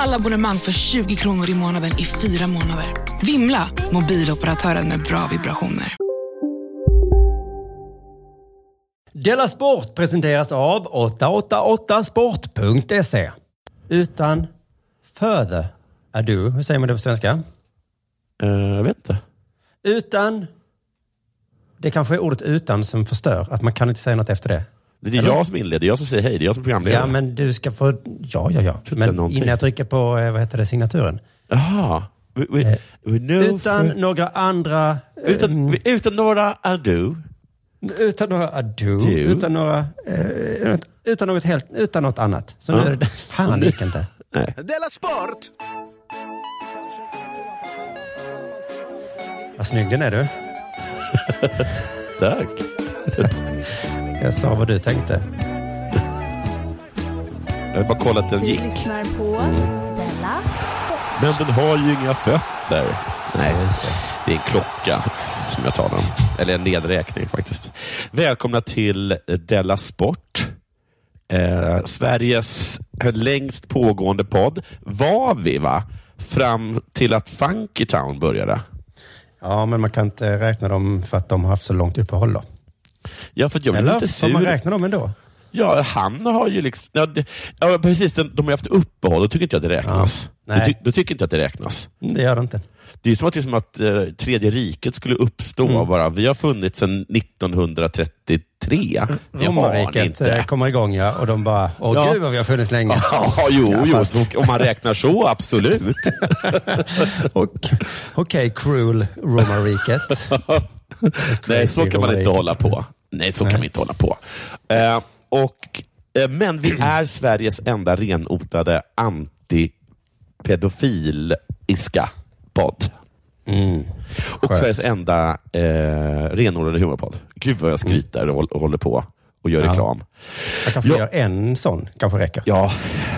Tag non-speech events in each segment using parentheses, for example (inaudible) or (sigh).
Alla abonnemang för 20 kronor i månaden i fyra månader. Vimla! Mobiloperatören med bra vibrationer. Della Sport presenteras av 888sport.se. Utan further ado, hur säger man det på svenska? Eh, jag vet inte. Utan, det kanske är ordet utan som förstör, att man kan inte säga något efter det. Det är Eller? jag som inleder, det är jag som säger hej, det är jag som programledare. Ja, men du ska få, ja, ja, ja. Men någonting. innan jag trycker på, eh, vad heter det, signaturen. Jaha. Eh, Utan for- några andra, utan, utan några ado. utan några ado, Du. utan några, eh, utan något helt, utan något annat. Så nu Ja. är det, fan det gick inte. (laughs) Della Sport! Vad snygg den är du. (laughs) Tack. (laughs) Jag sa vad du tänkte. Jag har bara kollat att den Du gick. lyssnar på Della Sport. Men den har ju inga fötter. Nej, Just det. det är en klocka som jag talar om. Eller en nedräkning faktiskt. Välkomna till Della Sport. Eh, Sveriges längst pågående podd. Var vi va? Fram till att Funky Town började. Ja, men man kan inte räkna dem för att de har haft så långt uppehåll då. Ja, för jag blev Eller? lite Får man sur. räkna dem ändå? Ja, han har ju liksom... Ja, det, ja precis. Den, de har haft uppehåll. Då tycker inte jag att det räknas. Ja, då, nej. ty, då tycker inte jag att det räknas. Det gör det inte. Det är som att, det är som att eh, tredje riket skulle uppstå. Mm. Bara, vi har funnits sedan 1933. Det har ni Romarriket eh, inte. kommer igång ja, och de bara, åh Ja. gud vad vi har funnits länge. (laughs) Ja, jo, Ja, jo fast- så, om man räknar så, absolut. (laughs) Okej, cruel romarriket. (laughs) Nej, så kan man inte hålla på. Nej, så kan Nej. man inte hålla på. Eh, och, eh, men vi (clears throat) är Sveriges enda renodlade antipedofiliska podd. Mm. Och. Sveriges enda eh, renodlade humorpodd. Gud vad jag skryter och, håll- och håller på och gör Ja. reklam. Jag kanske Ja. gör en sån, kanske räcker. Ja,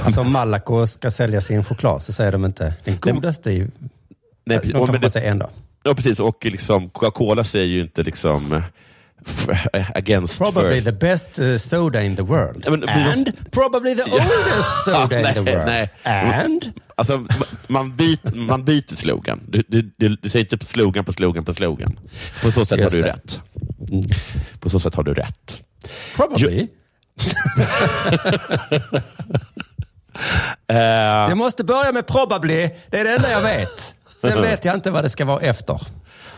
Alltså om Malaco ska sälja sin choklad så säger de inte den godaste i... nej, De kanske bara säger en då. ja, precis. Och liksom, Coca-Cola säger ju inte liksom against Probably för... the best uh, soda in the world. Men- And probably the oldest (laughs) soda in the world. nej. And? Alltså, ma- man, byter, man byter slogan. Du, du, du, du säger inte slogan på slogan på slogan. På så sätt Just har du det. rätt. På så sätt har du rätt. Probably. (laughs) Eh, Det måste börja med probably. Det är det enda jag vet. Sen vet jag inte vad det ska vara efter.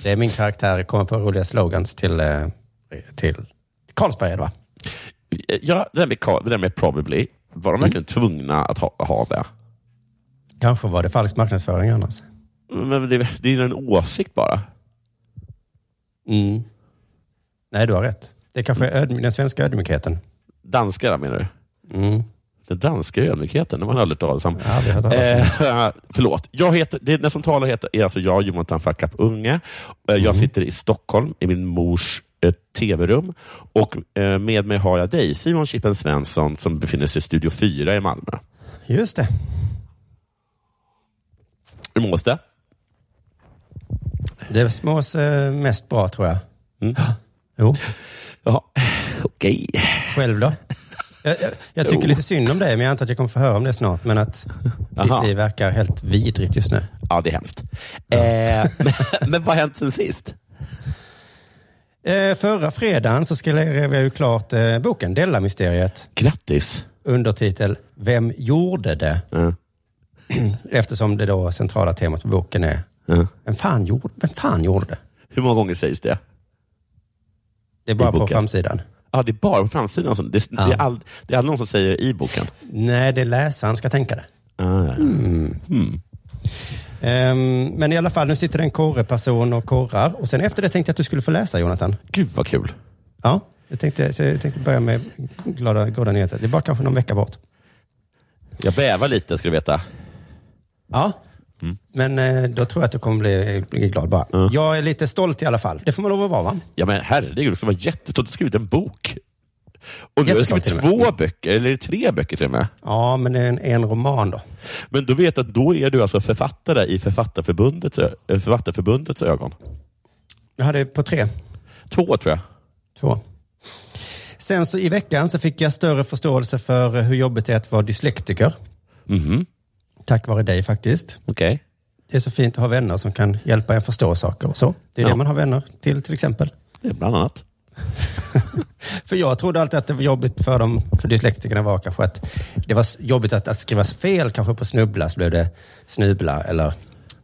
Det är min karaktär, kommer på roliga slogans till, eh, till Carlsberg, är det va? ja, det där med, Carl- det där med probably, var de Mm. verkligen tvungna att ha, ha det? Kanske var det falsk marknadsföring annars. Men det, det är ju en åsikt bara. Mm. Nej, du har rätt. Det kanske är den svenska ödmjukheten. Danska menar du? Mm. Den danska ödmjukheten, den har man aldrig hört talas om. Ja. Eh, (laughs) förlåt. Jag heter, det, den som talar heter, är alltså jag, Jonathan Fuck Up Unge. Eh, Jag sitter i Stockholm i min mors eh, tv-rum och eh, med mig har jag dig, Simon Chippen Svensson, som befinner sig i Studio 4 i Malmö. Just det. Hur mås det? Det smås eh, mest bra, tror jag. Mm. (gasps) Jo. Ja, okej. Själv då? Jag, jag, jag tycker Jo. lite synd om det, men jag antar att jag kommer få höra om det snart. Men att Jaha. ditt liv verkar helt vidrigt just nu. Ja, det är hemskt. Eh, (laughs) men, men vad har hänt sen sist? Eh, förra fredagen så skrev jag ju klart eh, boken Della-mysteriet. Grattis. Undertitel Vem gjorde det? Ja. (clears throat) Eftersom det då centrala temat på boken är Ja. vem fan gjorde, vem fan gjorde det? Hur många gånger sägs det? Det är bara på framsidan. Ja, det är bara på framsidan. Alltså. Det, Ja. det, är all, det är aldrig någon som säger i boken. Nej, det är läsaren ska tänka det. Ah, ja. Mm. Mm. Ehm, men i alla fall, nu sitter det en korreperson och korrar. Och sen efter det tänkte jag att du skulle få läsa, Jonathan. Gud vad kul. Ja, jag tänkte, jag tänkte börja med glada, goda nyheter. Det är bara kanske någon vecka bort. Jag bävar lite, ska du veta. Ja, men eh, då tror jag att du kommer bli, bli glad bara. Jag är lite stolt i alla fall. Det får man lov att vara, va? Ja, men herregud, du ska vara jättestolt. Du har skrivit en bok. Och nu har du skrivit två böcker, eller är det tre böcker till och med? Ja, men det är en, en roman då. Men du vet att då är du alltså författare i Författarförbundets, eh, Författarförbundets ögon. Jag hade på tre. Två tror jag. Två. Sen så i veckan så fick jag större förståelse för hur jobbigt det är att vara dyslektiker. Mhm. Tack vare dig faktiskt. Okej. Det är så fint att ha vänner som kan hjälpa en förstå saker och så. Det är Ja. det man har vänner till till exempel. Det är bland annat. (laughs) För jag trodde alltid att det var jobbigt för dem, för dyslektikerna var kanske att det var jobbigt att, att skriva fel, kanske på snubbla så blev det snubla eller,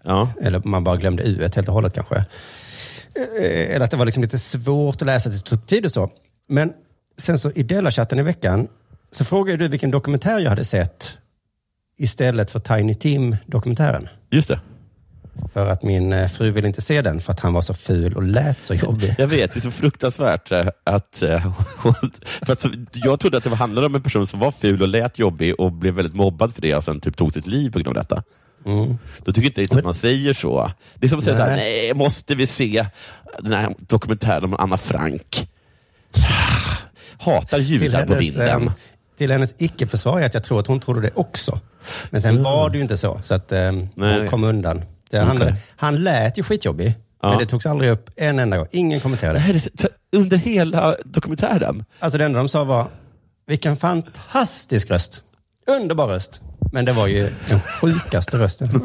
Ja. eller man bara glömde u helt och hållet kanske. Eh, Eller att det var liksom lite svårt att läsa, det tog tid och så. Men sen så i Della-chatten i veckan så frågade du vilken dokumentär jag hade sett istället för Tiny Tim-dokumentären. Just det. För att min eh, fru ville inte se den för att han var så ful och lät så jobbig. Jag vet, det är så fruktansvärt eh, att... eh, För att jag trodde att det handlade om en person som var ful och lät jobbig och blev väldigt mobbad för det och sen typ tog sitt liv på grund av detta. Då tycker inte riktigt att man säger så. Det är som att säga här, Nej. nej, måste vi se den här dokumentären om Anna Frank? Hatar judar på vinden. eh, till hennes icke-försvar är att jag tror att hon trodde det också. Men sen var det ju inte så, så att eh, hon kom undan. Det, han, Okej. han lät ju skitjobbig, Ja. men det togs aldrig upp en enda gång. Ingen kommenterade. Det så- så- under hela dokumentären. Alltså det enda de sa var, vilken fantastisk röst. Underbar röst. Men det var ju den sjukaste rösten. (laughs)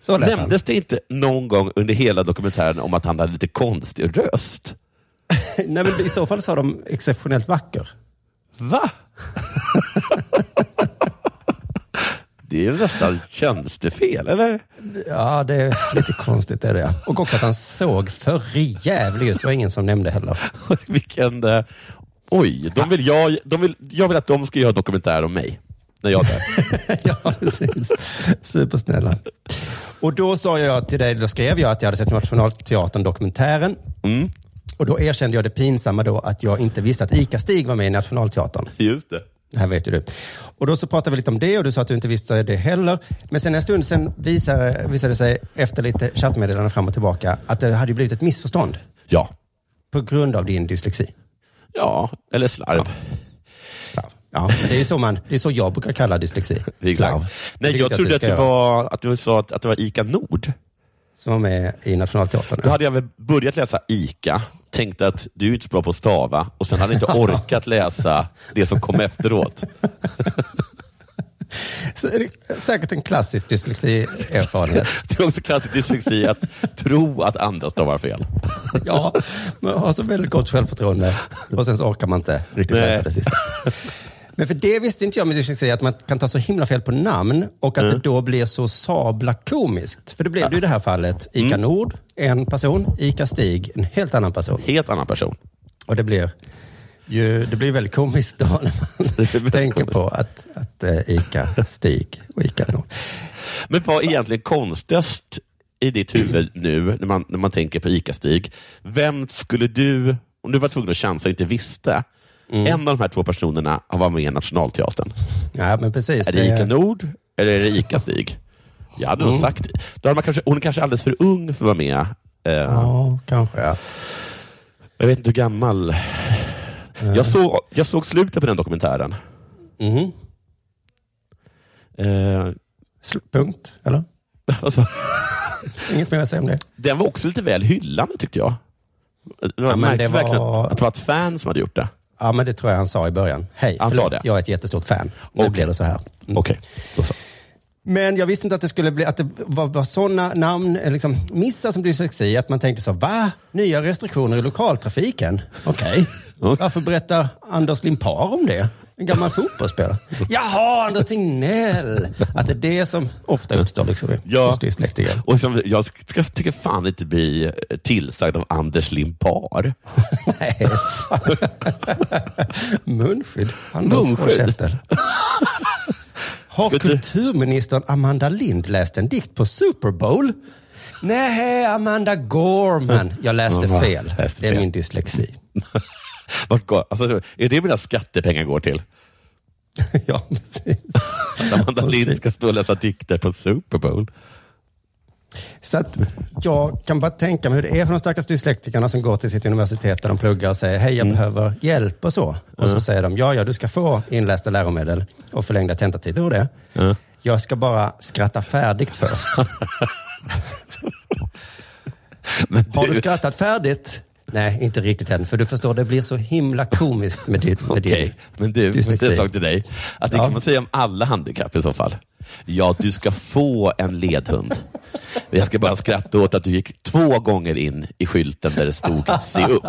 Så lät han. Nämndes det inte någon gång under hela dokumentären om att han hade lite konstig röst? (laughs) Nej, men I så fall sa de exceptionellt vacker. Va? (laughs) Det är ju nästan tjänstefel, eller? Ja, det är lite konstigt är det. Och också att han såg för jävlig ut. Det var ingen som nämnde heller. (laughs) Vilken... Eh, oj, de vill jag, de vill, jag vill att de ska göra dokumentär om mig. När jag dör. (laughs) ja, precis. Supersnälla. Och då sa jag till dig, då skrev jag att jag hade sett Nationalteatern-dokumentären. Mm. Och då erkände jag det pinsamma då att jag inte visste att ICA-Stig var med i Nationalteatern. Just det. Det här vet ju du. Och då så pratade vi lite om det och du sa att du inte visste det heller. Men sen en stund sen visade, visade det sig efter lite chattmeddelanden fram och tillbaka att det hade blivit ett missförstånd. Ja. På grund av din dyslexi. Ja, eller slarv. Slarv. Ja, det är ju så, man, det är så jag brukar kalla dyslexi. (laughs) Slarv. Nej, jag inte trodde att ska det, var, att du sa att, att det var ICA Nord. Som var med i Nationalteatern. Då hade jag väl börjat läsa ICA, tänkte att du är inte så bra på att stava och sen hade jag inte (laughs) orkat läsa det som kom efteråt. (laughs) Säkert en klassisk dyslexi-erfarenhet. (laughs) Det är också klassisk dyslexi att tro att andra stavar fel. ja, man har så väldigt gott självförtroende och sen så orkar man inte riktigt Nej. läsa det sista. Men för det visste inte jag med dyslexi, att man kan ta så himla fel på namn och att det då blir så sabla komiskt. För det blev det i det här fallet. ICA Nord, en person. ICA Stig, en helt annan person. Helt annan person. Och det blir ju, det blir väldigt komiskt då när man (laughs) tänker på att, att eh, ICA Stig och ICA Nord. Men vad är egentligen konstigast i ditt huvud nu när man, när man tänker på ICA-Stig? Vem skulle du, om du var tvungen att chansa och inte visste, en av de här två personerna har varit med i Nationalteatern. Ja, men precis. Är det Nord eller är det ICA-Stig? Jag hade nog Mm. sagt, då hade man kanske, hon är kanske alldeles för ung för att vara med. Eh, Ja, kanske ja. Jag vet inte hur gammal. Jag, såg, jag såg slutet på den dokumentären. Eh, Sl- Punkt, eller? (laughs) du? Inget mer att säga om det. Den var också lite väl hyllande tyckte jag. Det Ja, men märktes det var- verkligen att det var ett fan som hade gjort det. Ja, men det tror jag han sa i början. Hej, Han förlåt, jag är ett jättestort fan. Nu Okej. blir det så här. Mm. Okej, då så. Men jag visste inte att det skulle bli, att det var, var sådana namn, eh, liksom, missar som dyslexi, att man tänkte så, va? Nya restriktioner i lokaltrafiken? Okej. (laughs) Okej. Varför berättar Anders Limpar om det? En gammal fotbollsspelare. Jaha, Anders Tegnell! Att det är det som ofta uppstår liksom, Ja. hos dyslektiker. Och som, jag ska, tycker fan inte bli tillsagd av Anders Limpar. (laughs) Nej. Munskydd. Anders, Munskydd. Har kulturministern Amanda Lind läst en dikt på Super Bowl? Nej, Amanda Gorman. (laughs) Jag läste fel. Det är min dyslexi. (laughs) Vart går, alltså, är det mina skattepengar går till? (laughs) ja, precis. Att Amanda Lind ska stå och läsa dikter på Super Bowl? Så att jag kan bara tänka mig hur det är för de stackars dyslektikerna som går till sitt universitet där de pluggar och säger hej, jag Mm. behöver hjälp och så. Och så säger de, ja, ja, du ska få inlästa läromedel och förlängda tentatider och det. Jag ska bara skratta färdigt först. (laughs) Men Har du skrattat färdigt? Nej, inte riktigt än. För du förstår, det blir så himla komiskt med din, med Okej, men du, dyslexi. en sak till dig. Att det Ja. kan man säga om alla handikapp i så fall. Ja, du ska få en ledhund. Jag ska bara skratta åt att du gick två gånger in i skylten där det stod se upp.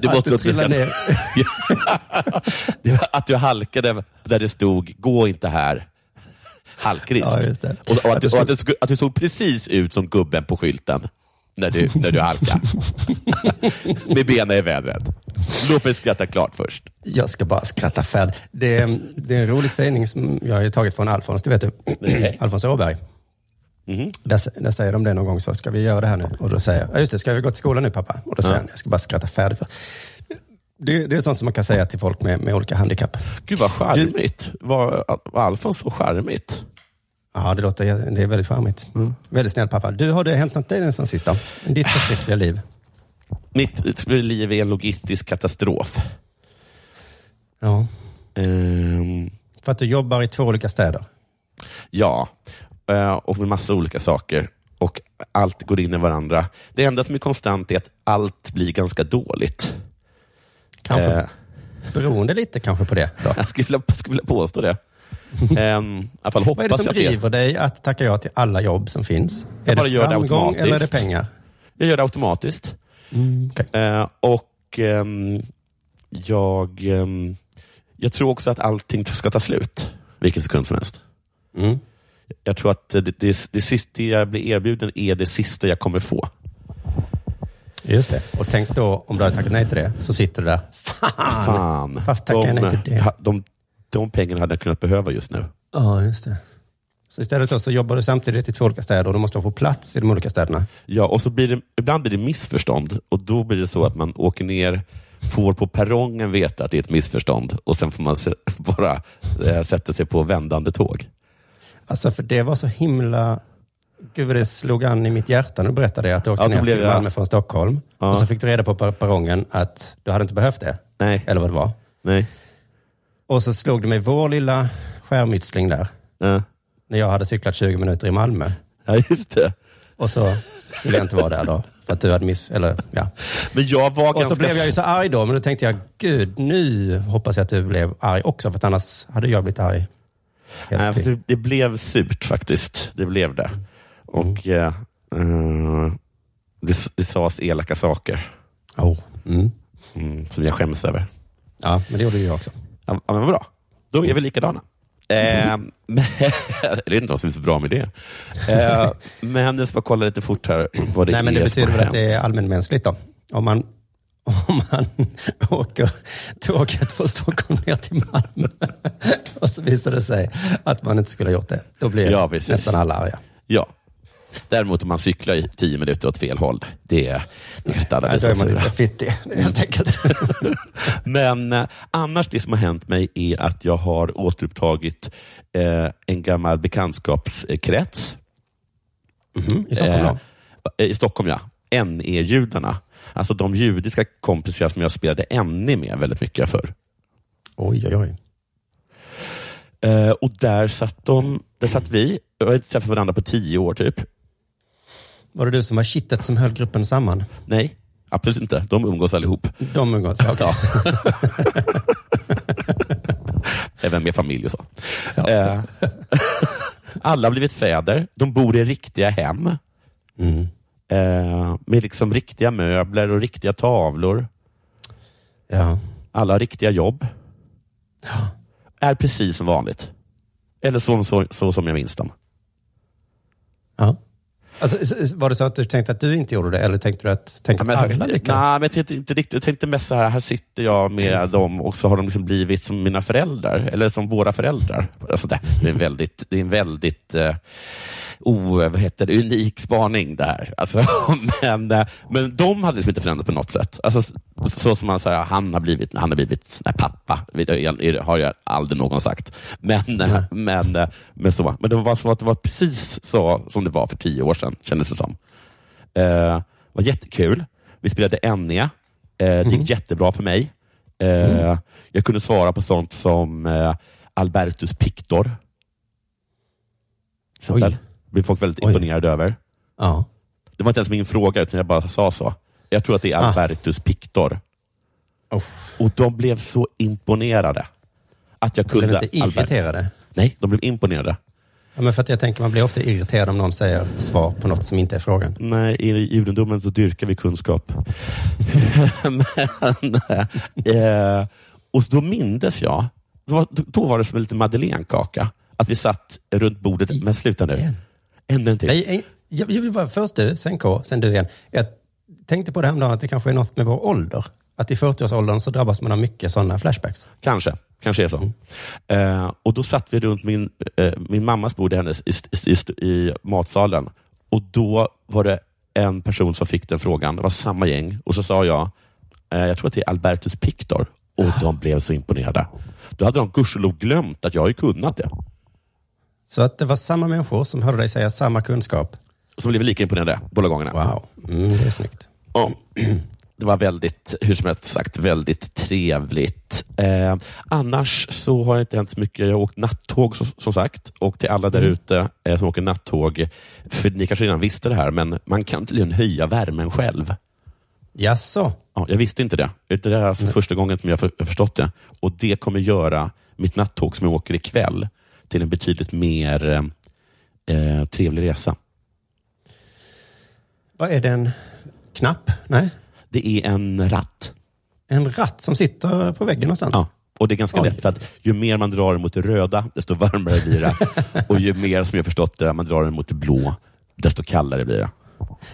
Du Att måste du skratt. (laughs) Det var Att du halkade där det stod gå inte här. Halkrisk. Ja. Och, och, Att att, du och att, du, att du såg precis ut som gubben på skylten när du, när du halkade. (laughs) Med benen i vädret. Låt mig skratta klart först. Jag ska bara skratta färdigt. Det, är- det är en rolig sägning som jag har tagit från Alfons, det vet du. (clears throat) Alfons Åberg. Mhm. Där, där säger de det någon gång, så ska vi göra det här nu? Och då säger jag, ja just det, ska vi gå till skolan nu pappa? Och då säger Ja. han, jag ska bara skratta färdigt. För. Det, det är sånt som man kan säga till folk med, med olika handikapp. Gud vad charmigt. Var, var Alfons så charmigt? Ja, det låter det är väldigt charmigt. Väldigt snäll pappa. Du, har det hänt något dig den som sista? I ditt förskräckliga liv? Mitt liv är en logistisk katastrof. Ja. Ehm, För att du jobbar i två olika städer? ja, eh, och med massa olika saker. Och allt går in i varandra. Det enda som är konstant är att allt blir ganska dåligt. Kanske. Eh, Beroende lite kanske på det. Då. (laughs) jag skulle vilja påstå det. Ehm, I alla fall hoppas Vad är det som driver dig att tacka ja till alla jobb som finns? Jag är bara det gör det automatiskt. eller är det pengar? Jag gör det automatiskt. Mm, okej. Eh, och ehm, jag, ehm, jag tror också att allting ska ta slut vilken sekund som helst. Mm. Jag tror att det, det, det sista jag blir erbjuden är det sista jag kommer få. Just det. Och tänk då, om du hade tackat nej till det, så sitter du där. Fan! Fan. Varför tackar jag nej till det? de, de pengarna hade jag kunnat behöva just nu. Ja, just det. Så istället så, så jobbar du samtidigt i två olika städer och du måste vara på plats i de olika städerna. Ja, och så blir det, ibland blir det missförstånd och då blir det så att man åker ner, får på perrongen veta att det är ett missförstånd och sen får man se, (laughs) bara eh, sätta sig på vändande tåg. Alltså för det var så himla... Gud vad det slog an i mitt hjärta när du berättade det, att du åkte Ja, ner till jag- Malmö från Stockholm. Ja. Och så fick du reda på per- perrongen att du hade inte behövt det. Nej. Eller vad det var. Nej. Och så slog det mig vår lilla skärmytsling där. Ja. När jag hade cyklat 20 minuter i Malmö. Ja, just det. Och så skulle jag inte vara där då. För att du hade miss... Eller, ja. Men jag var Och ganska... så blev jag ju så arg då, men då tänkte jag, gud, nu hoppas jag att du blev arg också, för att annars hade jag blivit arg. Nej, för det, det blev surt faktiskt. Det blev det. Och Mm. eh, det, det sades elaka saker Oh. Mm. mm, som jag skäms över. Ja, men det gjorde ju jag också. Ja, men bra. Då är vi likadana. Eh, (laughs) men, (laughs) jag vet inte vad som är så bra med det. Eh, men jag ska bara kolla lite fort här vad det Nej, men är det som betyder väl att det är allmänmänskligt då. Om man, (laughs) om man åker tåget från Stockholm ner till Malmö och så visar det sig att man inte skulle ha gjort det. Då blir Ja, precis. nästan alla arga. Ja. Däremot om man cyklar i tio minuter åt fel håll, det är inte alla Nej, då är man lite fittig, helt enkelt. (laughs) Men eh, annars, det som har hänt mig är att jag har återupptagit eh, en gammal bekantskapskrets. Mhm, I Stockholm då? Eh, I Stockholm, ja. NE-judarna. Alltså de judiska kompisar som jag spelade NE med väldigt mycket förr. Oj, oj, oj. Eh, och där satt, de, där satt vi. Jag har inte träffat varandra på tio år typ. Var det du som var kittet som höll gruppen samman? Nej, absolut inte. De umgås allihop. De umgås, okej. (laughs) Även med familj och så. Eh, alla har blivit fäder. De bor i riktiga hem. Mm. Eh, med liksom riktiga möbler och riktiga tavlor. Ja. Alla har riktiga jobb. är precis som vanligt. Eller så, så, så som jag minns dem. Ja. Alltså, var det så att du tänkte att du inte gjorde det, eller tänkte du att, tänkte Ja, att alla nej, lyckades? men jag tänkte inte riktigt. Jag tänkte mest så här, här sitter jag med dem och så har de liksom blivit som mina föräldrar, eller som våra föräldrar. Alltså det, det är en väldigt, det är en väldigt eh, o, vad heter det, unik spaning det här. Alltså, (laughs) men, eh, men de hade liksom inte förändrats på något sätt. Alltså, så, som man säger, han har blivit, han har blivit här pappa, har jag aldrig någon sagt. Men, eh, men, eh, men, så, men det var som att det var precis så som det var för tio år sedan, kändes det som. Eh, var jättekul. Vi spelade Enya. Eh, det gick jättebra för mig. Eh, Jag kunde svara på sånt som eh, Albertus Pictor. Oj. Blev folk väldigt Oj. imponerade över. Ja. Det var inte ens min fråga, utan jag bara sa så. Jag tror att det är Ah. Albertus Pictor. Uff. Och de blev så imponerade. Att jag Blev kunde inte irriterade? Nej, de blev imponerade. Ja, men för att jag tänker man blir ofta irriterad om någon säger svar på något som inte är frågan. Nej, i judendomen så dyrkar vi kunskap. (laughs) Men, eh, och då mindes jag, då var, då var det som en liten madeleinekaka. Att vi satt runt bordet, men sluta nu. Ännu en till. Nej, jag, jag vill bara, först du, sen K, sen du igen. Jag tänkte på det häromdagen att det kanske är något med vår ålder. Att i 40-årsåldern så drabbas man av mycket sådana flashbacks. Kanske, kanske är så. Eh, och då satt vi runt min, eh, min mammas bord i, hennes, i, i, i, matsalen. Och då var det en person som fick den frågan. Det var samma gäng. Och så sa jag, eh, jag tror att det är Albertus Pictor. Och de blev så imponerade. Då hade de gudskelov glömt att jag har kunnat det. Så att det var samma människor som hörde dig säga samma kunskap. Som blev lika imponerade båda gångerna. Wow, mm, det är snyggt. Och det var väldigt, hur som helst sagt, väldigt trevligt. Eh, annars så har det inte hänt så mycket. Jag har åkt nattåg som, som sagt. Och till alla där ute eh, som åker nattåg, för ni kanske redan visste det här, men man kan tydligen höja värmen själv. Jaså? Ja, jag visste inte det. Det är alltså första gången som jag har förstått det. Och det kommer göra mitt nattåg som jag åker ikväll till en betydligt mer eh, trevlig resa. Vad är det, en knapp? Nej? Det är en ratt. En ratt som sitter på väggen någonstans? Ja, och det är ganska Oj. lätt för att ju mer man drar mot det röda, desto varmare blir det. (laughs) och ju mer som jag förstått det, man drar den mot det blå, desto kallare blir det.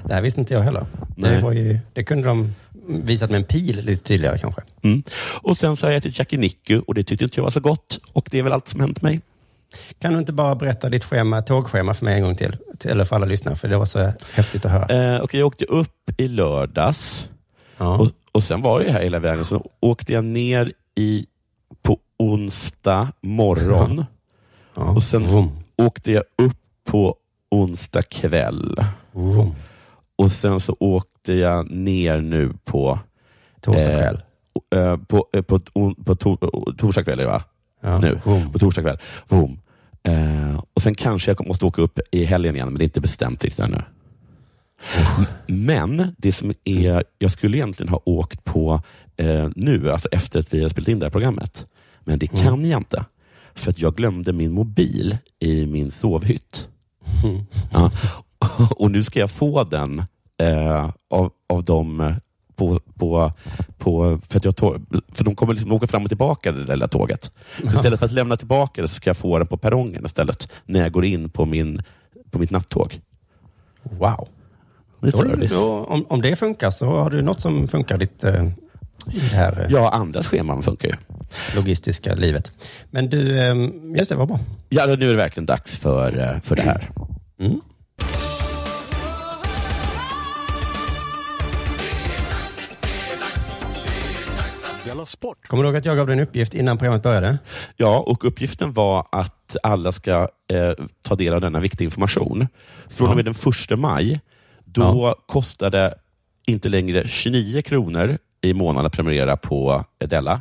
Det här visste inte jag heller. Det, Nej. var ju, det kunde de visat med en pil lite tydligare kanske. Mm. Och sen så har jag ätit yakiniku och det tyckte inte jag var så gott. Och det är väl allt som hänt mig. Kan du inte bara berätta ditt schema, tågschema för mig en gång till? Till- Eller för alla lyssnare, för det var så häftigt att höra. Eh, och jag åkte upp i lördags Ja. och, och sen var jag här hela vägen. Sen åkte jag ner i, på onsdag morgon ja. och sen Vroom, åkte jag upp på onsdag kväll. vroom. Och sen så åkte jag ner nu på Torsdag Eh, kväll. eh, på, eh, på, på, på to, torsdag kväll, va? Ja. Nu, Vroom. på torsdag kväll. Boom. Eh, och sen kanske jag måste åka upp i helgen igen, men det är inte bestämt riktigt ännu. Men det som är, jag skulle egentligen ha åkt på eh, nu, alltså efter att vi har spelat in det här programmet. Men det kan jag inte. För att jag glömde min mobil i min sovhytt. Ja. Och nu ska jag få den eh, av, av eh, på, på, på, för, att jag tå- för de kommer liksom åka fram och tillbaka det där lilla tåget. Så (laughs) istället för att lämna tillbaka det så ska jag få den på perrongen istället när jag går in på, min, på mitt nattåg. Wow. Det då, om, om det funkar så har du något som funkar ditt, eh, det här eh, Ja, andras scheman funkar ju. logistiska livet. Men du, eh, just det, var bra. Ja, nu är det verkligen dags för, eh, för det här. Mm. Kommer du ihåg att jag gav dig en uppgift innan programmet började? Ja, och uppgiften var att alla ska eh, ta del av denna viktiga information. Från och med den 1 maj, då kostar det inte längre 29 kronor i månaden att prenumerera på Della.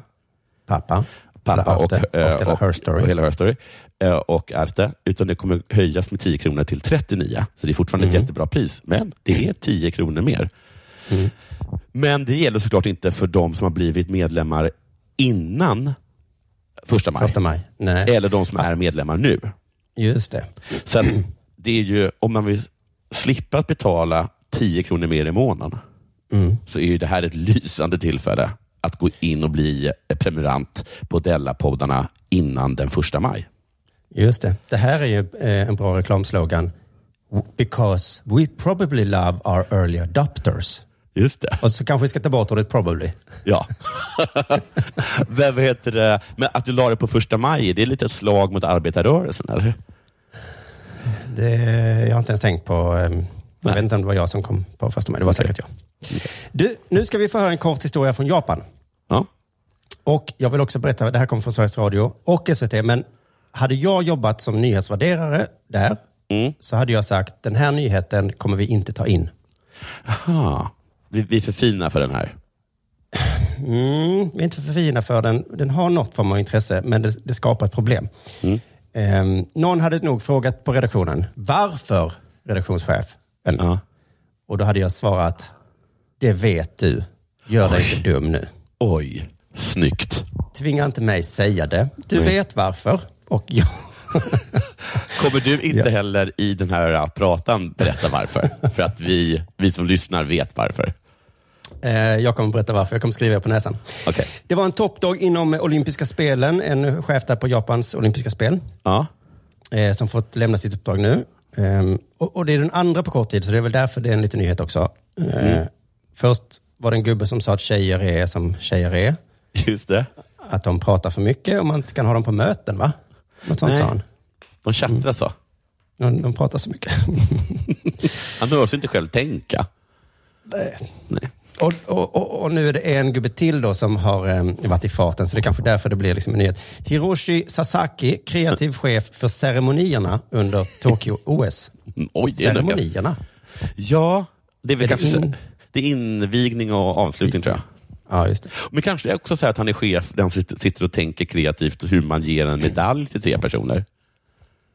Pappa. Pappa och, Arte, och eh, Della Her Story. och hela Her Story. eh, Och Arte. Utan det kommer höjas med 10 kronor till 39. Så det är fortfarande Mm. ett jättebra pris. Men det är 10 kronor mer. Men det gäller såklart inte för de som har blivit medlemmar innan första maj. Första maj. Nej, Eller de som är medlemmar nu. just det. Så det är ju, om man vill slippa att betala 10 kronor mer i månaden, Mm. så är ju det här ett lysande tillfälle att gå in och bli prenumerant på Della-poddarna innan den första maj. Just det. Det här är ju eh, en bra reklamslogan. Because we probably love our early adopters. Just det. Och så kanske vi ska ta bort ordet probably. Ja. (laughs) Vad heter det? Men att du la det på första maj, det är lite slag mot arbetarrörelsen, eller? Det, jag har inte ens tänkt på... ehm, jag vet inte om det var jag som kom på första maj. Det var säkert jag. Du, nu ska vi få höra en kort historia från Japan. Ja. Och jag vill också berätta, det här kommer från Sveriges Radio och SVT, men hade jag jobbat som nyhetsvärderare där, Mm. så hade jag sagt, den här nyheten kommer vi inte ta in. Aha. Vi, vi är för fina för den här. Mm, vi är inte för fina för den. Den har något form av intresse, men det, det skapar ett problem. Mm. Ehm, någon hade nog frågat på redaktionen, varför redaktionschef? Ja. Och då hade jag svarat, det vet du. Gör dig inte dum nu. Oj, snyggt. Tvinga inte mig säga det. Du Nej. vet varför. Och jag, (laughs) Kommer du inte Ja. heller i den här pratan berätta varför? för att vi, vi som lyssnar vet varför. Eh, jag kommer berätta varför. Jag kommer skriva er på näsan. Okej. Det var en toppdag inom olympiska spelen. En chef där på Japans olympiska spel. Ja. eh, som fått lämna sitt uppdrag nu. Ehm, och, det är den andra på kort tid, så det är väl därför det är en liten nyhet också. Eh, Först var det en gubbe som sa att tjejer är som tjejer är. Just det. Att de pratar för mycket och man inte kan ha dem på möten, va? Något sånt Nej. sa han. De chattrar så. De, de pratar så mycket. (laughs) Han behöver inte själv tänka. Nej. Nej. Och, och, och, och nu är det en gubbe till då som har eh, varit i farten, så det är kanske därför det blir liksom en nyhet. Hiroshi Sasaki, kreativ chef för ceremonierna under Tokyo-OS. (laughs) Mm, Oj, det är. Ceremonierna? Ja, det är väl Är det kanske in- det är invigning och avslutning tror jag. Ja, just det. Men kanske det är också så att han är chef, där han sitter sitter och tänker kreativt hur man ger en medalj till tre personer.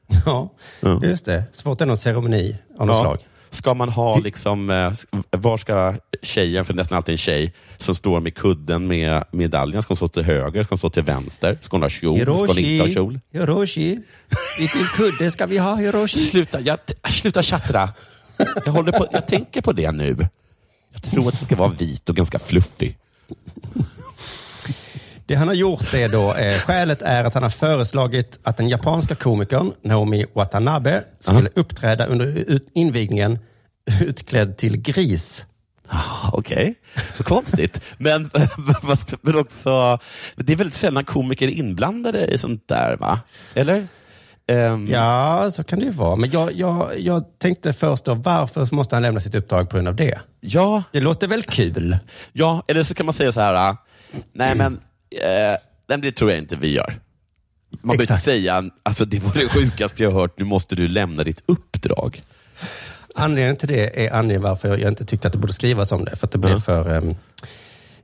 (laughs) Ja, Ja. just det. Svårt är någon ceremoni av något Ja. slag. Ska man ha liksom, eh, var ska tjejen, för nästan alltid en tjej, som står med kudden med medaljen, ska hon stå till höger, ska hon stå till vänster, ska hon ha kjol, ska hon inte ha kjol? Hiroshi, vilken kudde ska vi ha Hiroshi? Sluta, jag, sluta tjattra. Jag, håller på, jag tänker på det nu. Jag tror att det ska vara vit och ganska fluffig. Det han har gjort är då, eh, skälet är att han har föreslagit att den japanska komikern Naomi Watanabe skulle uppträda under ut- invigningen utklädd till gris. Ah, Okej, så konstigt. Men, (laughs) men också, det är väldigt sällan komiker är inblandade i sånt där, va? Eller? Ehm, Ja, så kan det ju vara. Men jag, jag, jag tänkte först då, varför måste han lämna sitt uppdrag på grund av det? ja, Det låter väl kul? ja, eller så kan man säga så här, ah, nej men, eh, det tror jag inte vi gör. Man behöver säga, alltså det var det sjukaste jag hört, nu måste du lämna ditt uppdrag. Anledningen till det är anledningen varför jag inte tyckte att det borde skrivas om det. För att det blev Ja. för... ehm,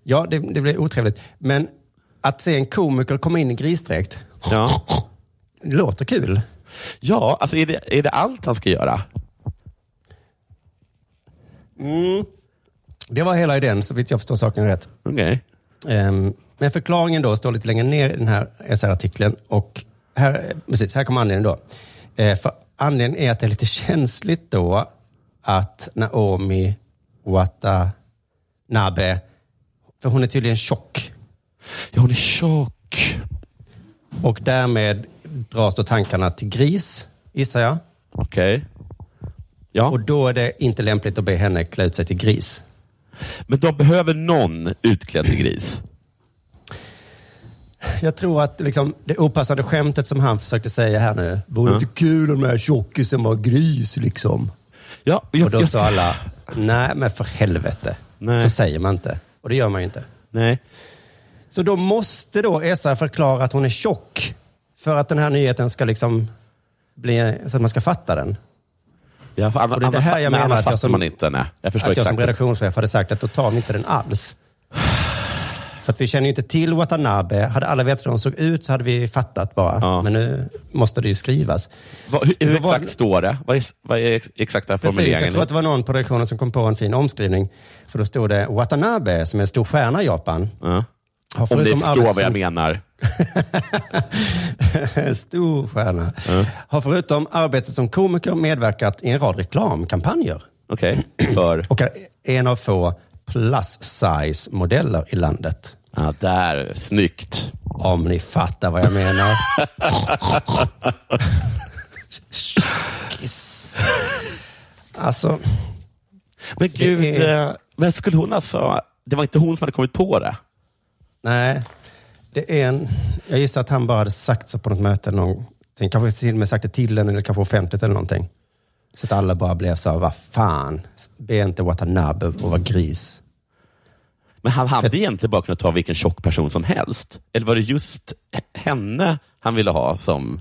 ja, det, det blev otrevligt. Men att se en komiker komma in i grisdräkt, Ja, låter kul. ja alltså är det, är det allt han ska göra? Det var hela idén, så vitt jag förstår saken rätt. Okej. Ehm, men förklaringen då står lite längre ner i den här SR-artikeln. Och här, precis, här kommer anledningen då. Eh, för anledningen är att det är lite känsligt då att Naomi Watanabe, för hon är tydligen tjock. Ja, hon är tjock. Och därmed dras då tankarna till gris, gissar jag. Okej. Ja. Och då är det inte lämpligt att be henne klä ut sig till gris. Men de behöver någon utklädd till gris. Jag tror att liksom, det opassande skämtet som han försökte säga här nu, vore Ja. inte kul om den här tjockisen var gris liksom. Ja, jag, Och då jag, sa alla, nej men för helvete. Nej. Så säger man inte. Och det gör man ju inte. Nej. Så då måste då Esa förklara att hon är tjock. För att den här nyheten ska liksom bli, så att man ska fatta den. Ja, för annars, Och det är det här jag nej, menar annars att jag fattar som- man inte. Nej. Jag förstår att jag som exakt. redaktionschef hade sagt att då tar vi inte den alls. För att vi känner ju inte till Watanabe. Hade alla vetat hur hon såg ut så hade vi fattat bara. Ja. Men nu måste det ju skrivas. Vad- hur hur var- exakt står det? Vad är, vad är exakta Precis, formuleringen? jag tror att det var någon på redaktionen som kom på en fin omskrivning. För då stod det Watanabe, som är en stor stjärna i Japan. ja. Om ni förstår arbete vad jag menar. (laughs) Stor stjärna. Har förutom arbetet som komiker medverkat i en rad reklamkampanjer. Okej, för... (clears throat) Och är en av få plus size modeller i landet. Ja, där. Snyggt. Om ni fattar vad jag menar. Kiss. (laughs) Alltså, Men gud, är- eh, men skulle hon alltså... Det var inte hon som hade kommit på det? nej. Det är en, jag gissar att han bara hade sagt så på något möte. Någon, den kanske till och med sagt det till henne eller kanske offentligt eller någonting. Så att alla bara blev så här, vad fan, be inte Watanabe och vara gris. Men han hade egentligen bara kunnat ta vilken tjock person som helst. Eller var det just henne han ville ha som...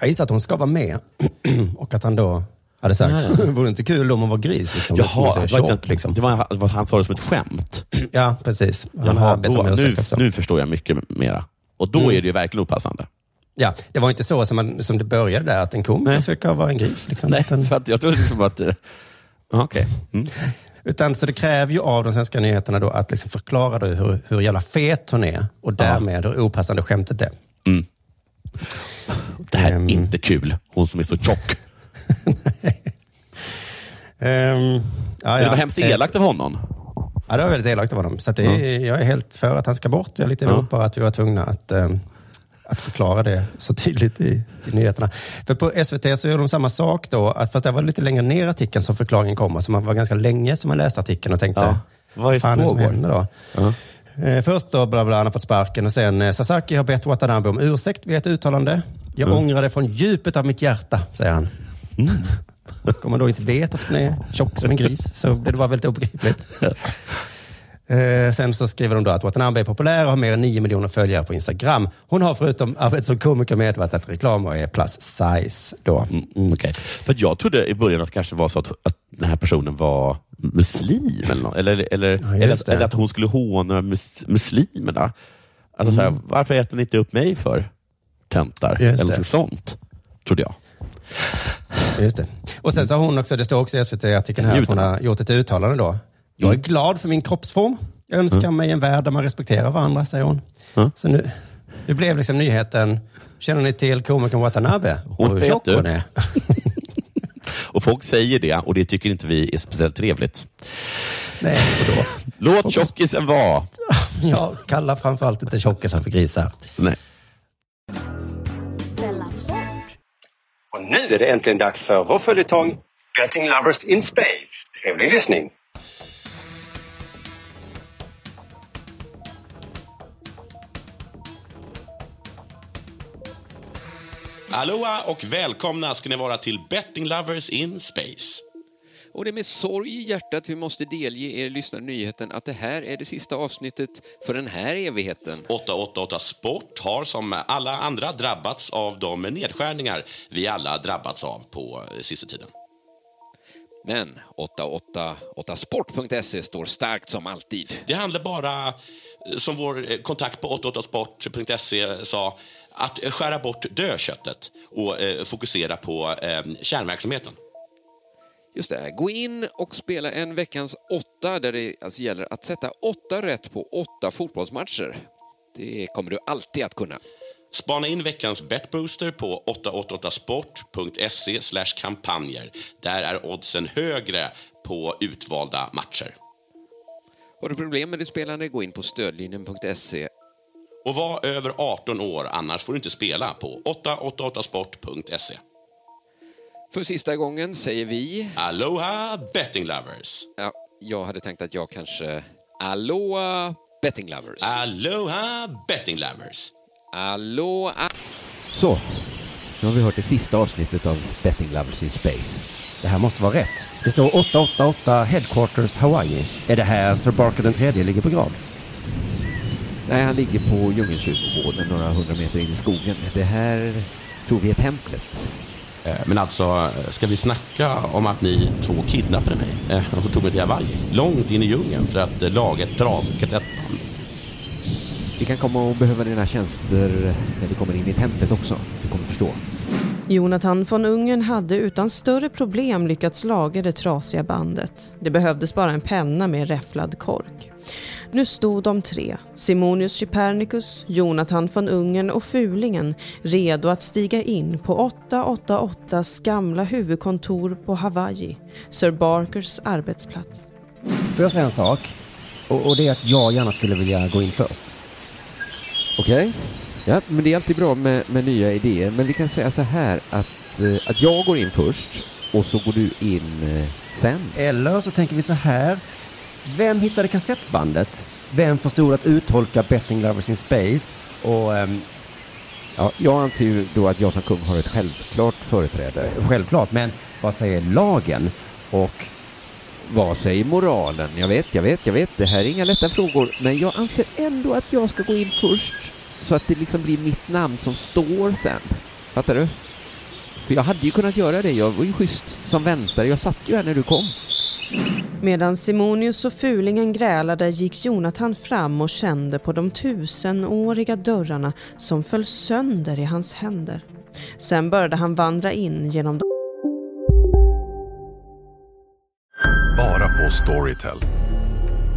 Jag gissar att hon ska vara med (clears throat) och att han då hade sagt, (laughs) vore det inte kul om hon var gris? Liksom, Jaha, det tjock, inte, liksom. det var, det var, han sa det som ett skämt. (clears throat) Ja, precis. Han Jaha, då, nu, nu förstår jag mycket mera. Och då Mm. är det ju verkligen opassande. Ja, det var inte så som, man, som det började där, att en komiker ska vara en gris. Liksom. Nej, Utan, för att jag trodde liksom att... eh, Okej. Mm. utan, så det kräver ju av de svenska nyheterna då att liksom förklara då hur, hur jävla fet hon är och därmed hur opassande skämtet är. Mm. Det här är Ehm. inte kul. Hon som är så tjock. (laughs) Ehm, ja, det ja. var hemskt elakt av honom. Ja, det var väldigt elakt av honom. Så det är, jag är helt för att han ska bort. Jag är lite emot bara att vi var tvungna att, ehm, att förklara det så tydligt i, i nyheterna. För på SVT så gör de samma sak då, att, fast det var lite längre ner i artikeln som förklaringen kommer. Så man var ganska länge som man läste artikeln och tänkte, Ja. Vad är fan det som händer då? Ja. Eh, först då, bla bla, han har fått sparken och sen eh, Sasaki har bett Watanabe om ursäkt vid ett uttalande. Jag Mm. ångrar det från djupet av mitt hjärta, säger han. Om man då inte vet att hon är tjock som en gris så blir det bara väldigt obegripligt. (laughs) Eh, sen så skriver de då att Watanabe är populär och har mer än 9 miljoner följare på Instagram. Hon har förutom arbete som komiker medverkat i reklam och är plus size då. Mm, okej. För att jag trodde i början att det kanske var så att, att den här personen var muslim. Eller, eller, eller, Ja, eller, att, eller att hon skulle håna mus, muslimerna. Alltså, så här, varför äter ni inte upp mig för töntar? Mm. Eller något sånt, trodde jag. Just det. Och sen så har hon också, det står också i SVT-artikeln här, att hon har gjort ett uttalande då. Jag är glad för min kroppsform. Jag önskar mig en värld där man respekterar varandra, säger hon. Mm. Så nu, det blev liksom nyheten, känner ni till komikern Watanabe? Hon Och hur vet tjock hon är. (laughs) Och folk säger det och det tycker inte vi är speciellt trevligt. Nej, då? Låt tjockisen vara. Jag kallar framförallt inte tjockisar för grisar. Nej. Och nu är det äntligen dags för vår följetong Betting Lovers in Space. Trevlig lyssning! Aloha och välkomna ska ni vara till Betting Lovers in Space. Och det är med sorg i hjärtat vi måste delge er lyssnare nyheten att det här är det sista avsnittet för den här evigheten. 888 Sport har som alla andra drabbats av de nedskärningar vi alla drabbats av på eh, sista tiden. Men 888sport.se står starkt som alltid. Det handlar bara, eh, som vår eh, kontakt på 888sport.se sa, att skära bort dödköttet och eh, fokusera på eh, kärnverksamheten. Just det, gå in och spela en veckans åtta där det alltså gäller att sätta åtta rätt på åtta fotbollsmatcher. Det kommer du alltid att kunna. Spana in veckans betbooster på 888sport.se kampanjer. Där är oddsen högre på utvalda matcher. Har du problem med ditt spelande, gå in på stödlinjen.se. Och var över 18 år, annars får du inte spela på 888sport.se. För sista gången säger vi... Aloha betting lovers! Ja, jag hade tänkt att jag kanske... Aloha betting lovers. Aloha betting lovers! Aloha... Så, nu har vi hört det sista avsnittet av Betting Lovers in Space. Det här måste vara rätt. Det står 888 Headquarters Hawaii. Är det här Sir Barker den tredje ligger på grav? Nej, han ligger på Djungelkyrkogården några hundra meter in i skogen. Det här tror vi är templet. Eh, Men alltså, eh, ska vi snacka om att ni två kidnappade mig eh, och tog mig till Hawaii? Långt in i djungeln för att laga ett trasigt kassettband. Vi kan komma att behöva dina tjänster när vi kommer in i templet också. Du kommer förstå. Jonathan von Ungern hade utan större problem lyckats laga det trasiga bandet. Det behövdes bara en penna med räfflad kork. Nu stod de tre, Simonius Chypernicus, Jonathan von Ungern och Fulingen, redo att stiga in på 888s gamla huvudkontor på Hawaii, Sir Barkers arbetsplats. Får jag säga en sak? Och, och det är att jag gärna skulle vilja gå in först. Okej. Ja, men det är alltid bra med, med nya idéer. Men vi kan säga så här att, eh, att jag går in först och så går du in eh, sen. Eller så tänker vi så här. Vem hittade kassettbandet? Vem förstod att uttolka Betting Lovers in Space? Och ehm, Ja, jag anser ju då att jag som kung har ett självklart företräde. självklart, men vad säger lagen? Och Vad säger moralen? Jag vet, jag vet, jag vet. Det här är inga lätta frågor. Men jag anser ändå att jag ska gå in först. Så att det liksom blir mitt namn som står sen. Fattar du? För jag hade ju kunnat göra det. Jag var ju schysst som väntare. Jag satt ju här när du kom. Medan Simonius och Fulingen grälade gick Jonathan fram och kände på de tusenåriga dörrarna som föll sönder i hans händer. Sen började han vandra in genom de Bara på Storytel.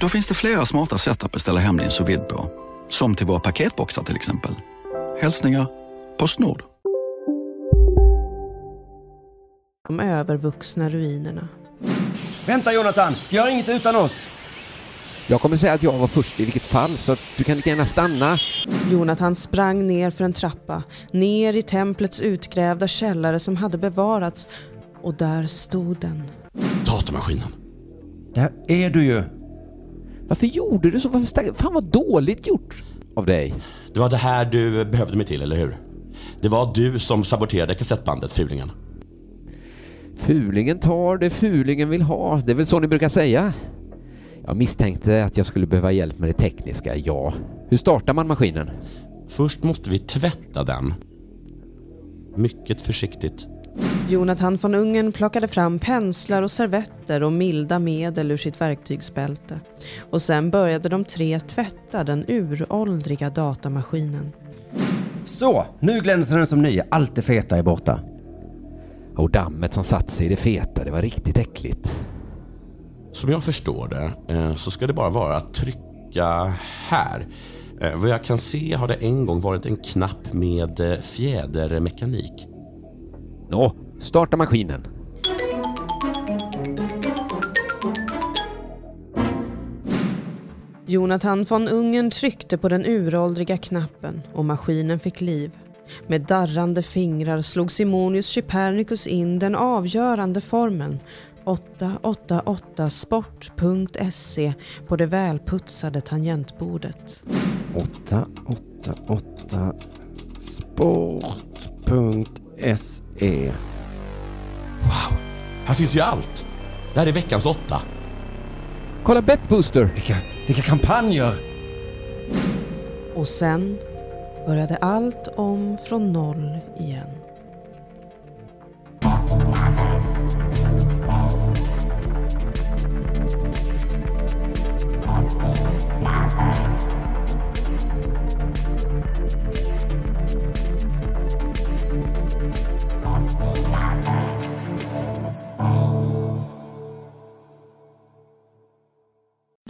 Då finns det flera smarta sätt att beställa hem din sous på. Som till våra paketboxar till exempel. Hälsningar Postnord. de övervuxna ruinerna. Vänta Jonathan, gör inget utan oss! Jag kommer säga att jag var först i vilket fall, så att du kan lika gärna stanna. Jonathan sprang ner för en trappa, ner i templets utgrävda källare som hade bevarats och där stod den. Datamaskinen. Där är du ju. Varför gjorde du så? Varför Fan vad dåligt gjort av dig. Det var det här du behövde mig till, eller hur? Det var du som saboterade kassettbandet, Fulingen. Fulingen tar det fulingen vill ha. Det är väl så ni brukar säga? Jag misstänkte att jag skulle behöva hjälp med det tekniska, ja. Hur startar man maskinen? Först måste vi tvätta den. Mycket försiktigt. Jonathan von Ungern plockade fram penslar och servetter och milda medel ur sitt verktygsbälte. Och sen började de tre tvätta den uråldriga datamaskinen. Så, nu glänser den som ny. Allt det feta är borta. Och dammet som satt sig i det feta, det var riktigt äckligt. Som jag förstår det eh, så ska det bara vara att trycka här. Eh, Vad jag kan se har det en gång varit en knapp med eh, fjädermekanik. Nå, starta maskinen. Jonathan von Ungern tryckte på den uråldriga knappen och maskinen fick liv. Med darrande fingrar slog Simonius Chypernicus in den avgörande formeln 888sport.se på det välputsade tangentbordet. 888 sport.se Här finns ju allt. Det här är veckans åtta. Kolla Betbooster! Vilka, vilka kampanjer! Och sen började allt om från noll igen.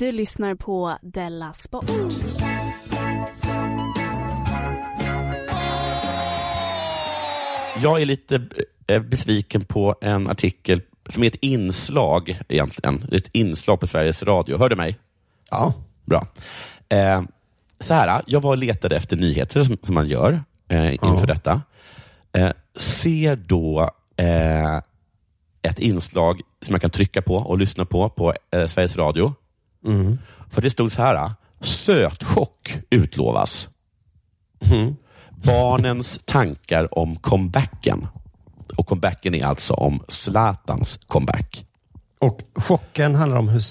Du lyssnar på Della Sport. Jag är lite eh, besviken på en artikel som är ett inslag egentligen. Ett inslag på Sveriges Radio. Hör du mig? Ja. Bra. Eh, så här, jag var och letade efter nyheter som, som man gör eh, inför Ja. detta. Eh, ser då eh, ett inslag som jag kan trycka på och lyssna på på eh, Sveriges Radio. Mm. För det stod så här. Sötchock utlovas. Barnens tankar om comebacken. Och comebacken är alltså om Zlatans comeback. Och chocken handlar om hur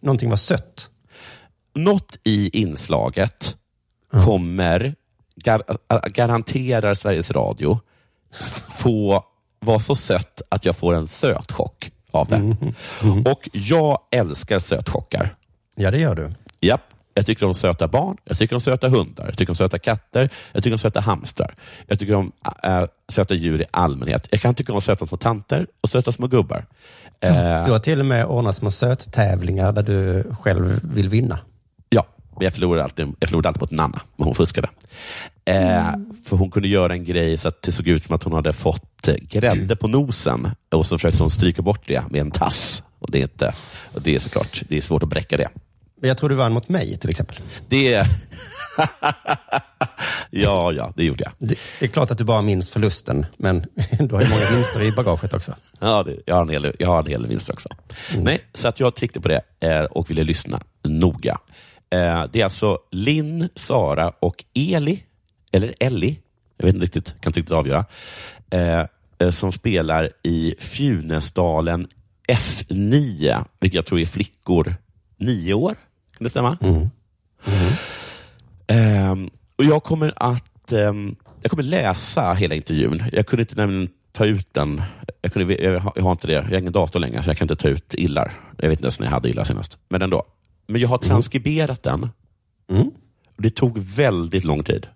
någonting var sött. Något i inslaget kommer, gar, ä- garanterar Sveriges Radio, få vara så sött att jag får en sötchock av det. Och jag älskar sötchockar. Ja, det gör du. Japp. Jag tycker om söta barn, jag tycker om söta hundar, jag tycker om söta katter, jag tycker om söta hamstrar. Jag tycker om äh, söta djur i allmänhet. Jag kan tycka om söta små tanter och söta små gubbar. Eh, Du har till och med ordnat små söttävlingar där du själv vill vinna. Ja, men jag förlorade alltid, jag förlorade alltid mot Nanna, men hon fuskade. Eh, för hon kunde göra en grej så att det såg ut som att hon hade fått grädde på nosen och så försökte hon stryka bort det med en tass. Och det är, inte, och det är såklart det är svårt att bräcka det. Men jag tror du vann mot mig till exempel. Det... (laughs) ja, ja, det gjorde jag. Det, är klart att du bara minns förlusten, men (laughs) du har ju många vinster i bagaget också. Ja, det, jag, har en hel, jag har en hel vinst också. Nej, så att jag tryckte på det eh, och ville lyssna noga. Eh, det är alltså Linn, Sara och Eli, eller Ellie, jag vet inte riktigt, kan inte riktigt avgöra, eh, som spelar i Funäsdalen F9, vilket jag tror är flickor nio år. Kan det stämma? Ehm, och jag kommer att ehm, jag kommer läsa hela intervjun. Jag kunde inte nämligen ta ut den. Jag, kunde, jag, har, inte det. Jag har ingen dator längre, så jag kan inte ta ut illar. Jag vet inte ens när jag hade illar senast. Men ändå. Men jag har transkriberat den. Och Det tog väldigt lång tid.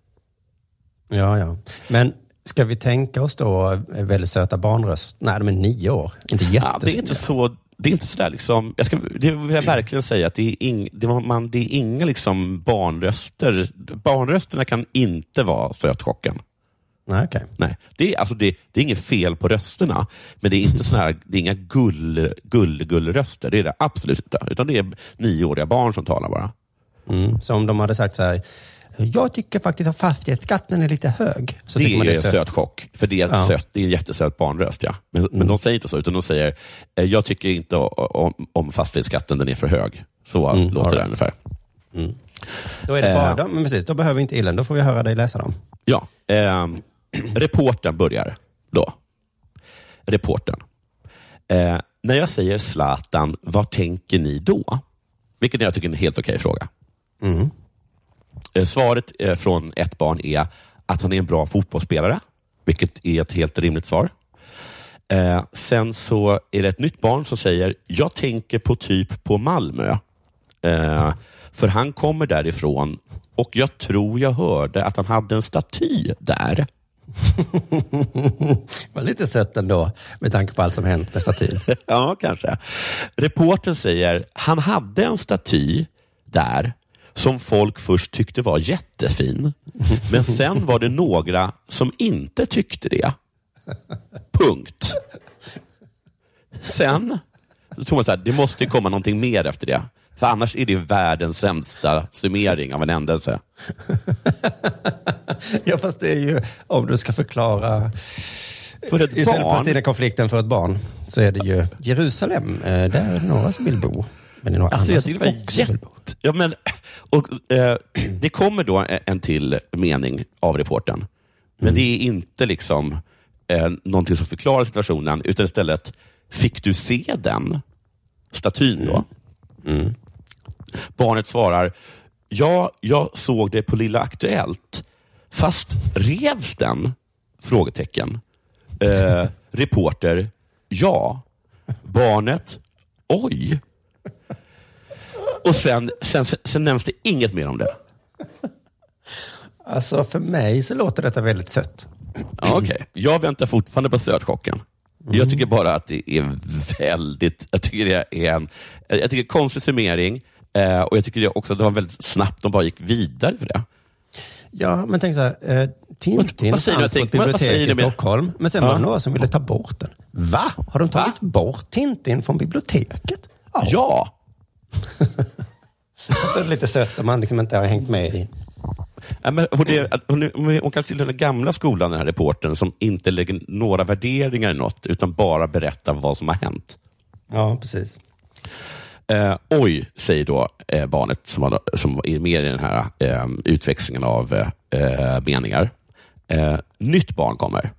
Ja, ja. Men ska vi tänka oss då eh, väldigt söta barnröst? Nej, de är nio år. Inte Ja, jättesmå. det är inte så det är inte sådär liksom, jag ska, det vill jag verkligen säga, att det är, ing, det, man, det är inga liksom barnröster. Barnrösterna kan inte vara sötchocken. Nej, okej. Nej, det är, alltså det, det är inget fel på rösterna, men det är inte såna här, det är inga gull, gull, gullröster. Det är det absolut inte. Utan det är nioåriga barn som talar bara. Mm. Så om de hade sagt så här, jag tycker faktiskt att fastighetsskatten är lite hög. Så det är det en sött. sötchock, för det är, Ja. sött, det är en jättesöt barnröst. Ja. Men, men de säger inte så, utan de säger, eh, jag tycker inte om, om fastighetsskatten, den är för hög. Så Mm, låter det right. ungefär. Då är det bara, Eh. men precis, då behöver vi inte illen. Då får vi höra dig läsa dem. Ja, ehm, (clears throat) reportern börjar då. Reportern. Eh, när jag säger Zlatan, vad tänker ni då? Vilket jag tycker är en helt okej fråga. Eh, svaret eh, från ett barn är att han är en bra fotbollsspelare, vilket är ett helt rimligt svar. Eh, sen så är det ett nytt barn som säger, jag tänker på typ på Malmö. Eh, för han kommer därifrån och jag tror jag hörde att han hade en staty där. (laughs) var lite sött ändå, med tanke på allt som hänt med statyn. (laughs) ja, kanske. Reporten säger, han hade en staty där som folk först tyckte var jättefin. Men sen var det några som inte tyckte det. Punkt. Sen så tror man så här, det måste komma någonting mer efter det. För annars är det världens sämsta summering av en händelse. (laughs) ja, fast det är ju, om du ska förklara För ett Istället barn. Palestina-konflikten för ett barn, så är det ju Jerusalem. Eh, Där är det några som vill bo. Men det är Alltså, andra jag det var bo. Ja, men, och, eh, det kommer då en- till mening av reportern. Men det är inte liksom eh, någonting som förklarar situationen, utan istället, fick du se den statyn då? Barnet svarar, ja, jag såg det på Lilla Aktuellt. Fast revs den? Frågetecken. Eh, reporter, ja. Barnet, oj. Och sen, sen, sen nämns det inget mer om det. Alltså för mig så låter detta väldigt sött. Ja, Okej, jag väntar fortfarande på sötchocken. Jag tycker bara att det är väldigt, jag tycker det är en, jag tycker konstig summering eh, och jag tycker också att det var väldigt snabbt, de bara gick vidare för det. Ja, men tänk så här. Eh, Tintin fanns på ett bibliotek i Stockholm. Men sen var Ja. det några som ville ta bort den. Va? Har de tagit bort Tintin från biblioteket? Ja. så är det lite sött om man liksom inte har hängt med i. Ja, men hon, är, hon, är, hon kan tillhöra den gamla skolan, den här reportern, som inte lägger några värderingar i något, utan bara berättar vad som har hänt. Ja, precis. Eh, oj, säger då eh, barnet som, har, som är med i den här eh, utväxlingen av eh, meningar. Eh, nytt barn kommer.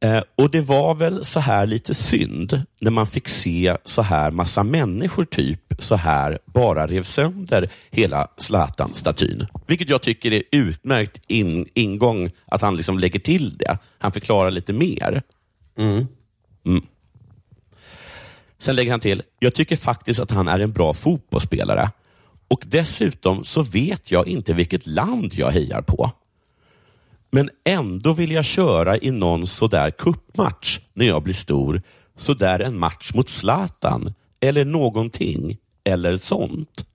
Eh, och det var väl så här lite synd när man fick se så här massa människor typ så här bara rev sönder hela Zlatan-statyn. Vilket jag tycker är utmärkt in, ingång att han liksom lägger till det. Han förklarar lite mer. Mm. Sen lägger han till, jag tycker faktiskt att han är en bra fotbollsspelare. Och dessutom så vet jag inte vilket land jag hejar på. Men ändå vill jag köra i någon sådär kuppmatch när jag blir stor. Sådär en match mot Zlatan. Eller någonting. Eller sånt.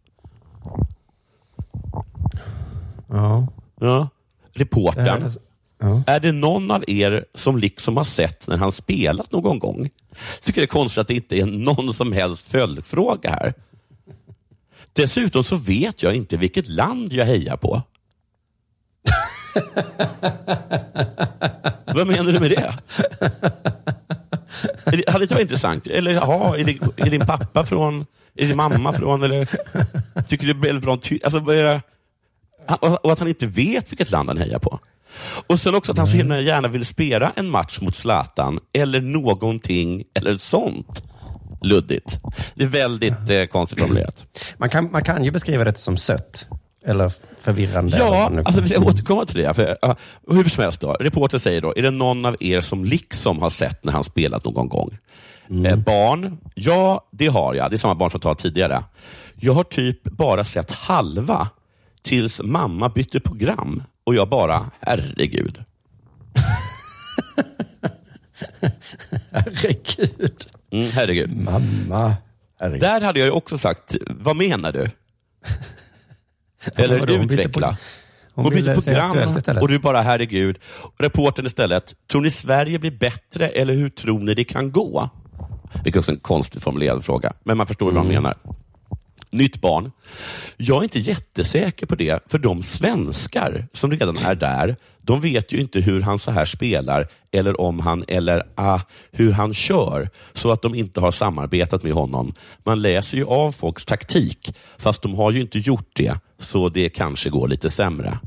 Ja. Ja. Reportern. Ja. Är det någon av er som liksom har sett när han spelat någon gång? Tycker det är konstigt att det inte är någon som helst följdfråga här. Dessutom så vet jag inte vilket land jag hejar på. (laughs) Vad menar du med det? Hade det varit intressant? Eller jaha, är, det, är din pappa från, är din mamma från, eller tycker du det är väldigt bra? Alltså? Och att han inte vet vilket land han hejar på. Och sen också att han så gärna vill spela en match mot Zlatan, eller någonting, eller sånt. Luddigt. Det är väldigt eh, konstigt formulerat. Man kan, man kan ju beskriva det som sött. Eller förvirrande. eller Ja, nu- alltså vi ska återkomma till det. För, uh, hur som helst, då, reportern säger då, är det någon av er som liksom har sett när han spelat någon gång? Eh, barn? Ja, det har jag. Det är samma barn som jag tidigare. Jag har typ bara sett halva tills mamma bytte program och jag bara, herregud. (laughs) herregud. Mm, herregud. Mamma. Herregud. Där hade jag ju också sagt, vad menar du? Eller? Hon bytte utveckla. Hon, hon säga program och du bara, herregud. Och reportern istället, tror ni Sverige blir bättre eller hur tror ni det kan gå? Vilket också är en konstigt formulerad fråga, men man förstår vad han Mm. menar. Nytt barn. Jag är inte jättesäker på det, för de svenskar som redan är där, de vet ju inte hur han så här spelar, eller om han, eller ah, hur han kör, så att de inte har samarbetat med honom. Man läser ju av folks taktik, fast de har ju inte gjort det, så det kanske går lite sämre.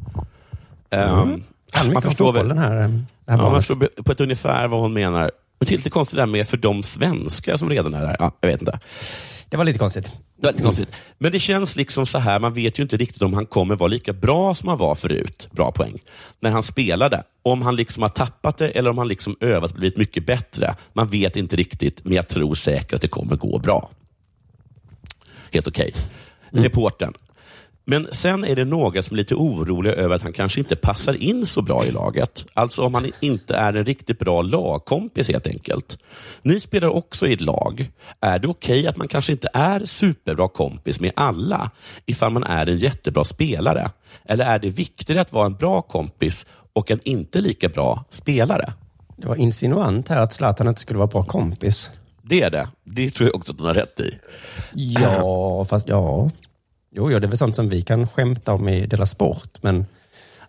Mm. Um, mycket om fotboll, den här, eh, det här Ja, man förstår på ett ungefär vad hon menar. Men det är lite konstigt det där med för de svenskar som redan är där. Ja, jag vet inte. Det var lite konstigt. Det var lite konstigt. Men det känns liksom så här, man vet ju inte riktigt om han kommer vara lika bra som han var förut. Bra poäng. När han spelade. Om han liksom har tappat det eller om han liksom övat och blivit mycket bättre. Man vet inte riktigt, men jag tror säkert att det kommer gå bra. Helt okej. Reportern. Men sen är det några som är lite oroliga över att han kanske inte passar in så bra i laget. Alltså om han inte är en riktigt bra lagkompis helt enkelt. Ni spelar också i ett lag. Är det okej att man kanske inte är superbra kompis med alla ifall man är en jättebra spelare? Eller är det viktigare att vara en bra kompis och en inte lika bra spelare? Det var insinuant här att Zlatan inte skulle vara bra kompis. Det är det. Det tror jag också att hon har rätt i. Ja, fast ja. Jo, jo, det är väl sånt som vi kan skämta om i Dela Sport, men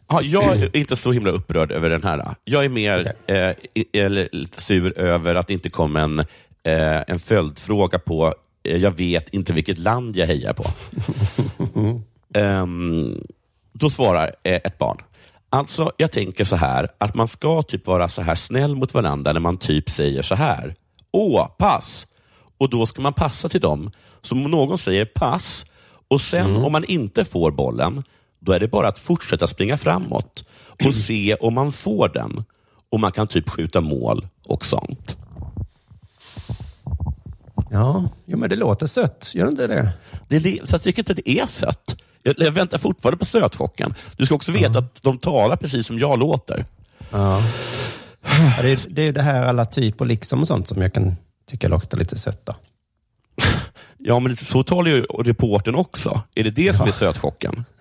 Ja, jag är inte så himla upprörd över den här. Jag är mer eh, i- eller lite sur över att det inte kom en, eh, en följdfråga på eh, jag vet inte vilket land jag hejar på. (laughs) Ehm, då svarar eh, ett barn. Alltså, jag tänker så här, att man ska typ vara så här snäll mot varandra när man typ säger så här. Åh, pass! Och då ska man passa till dem. Så om någon säger pass, och sen om man inte får bollen, då är det bara att fortsätta springa framåt och se om man får den. Och man kan typ skjuta mål och sånt. ja, jo, men det låter sött. Gör inte det? Det, så jag tycker inte det är sött. Jag, jag väntar fortfarande på sötchocken. Du ska också veta att de talar precis som jag låter. Ja. Ja, det, är, det är det här alla typ och liksom och sånt som jag kan tycka låter lite sött. Då. Ja, men så talar ju reporten också. Är det det som är sötchocken? (laughs)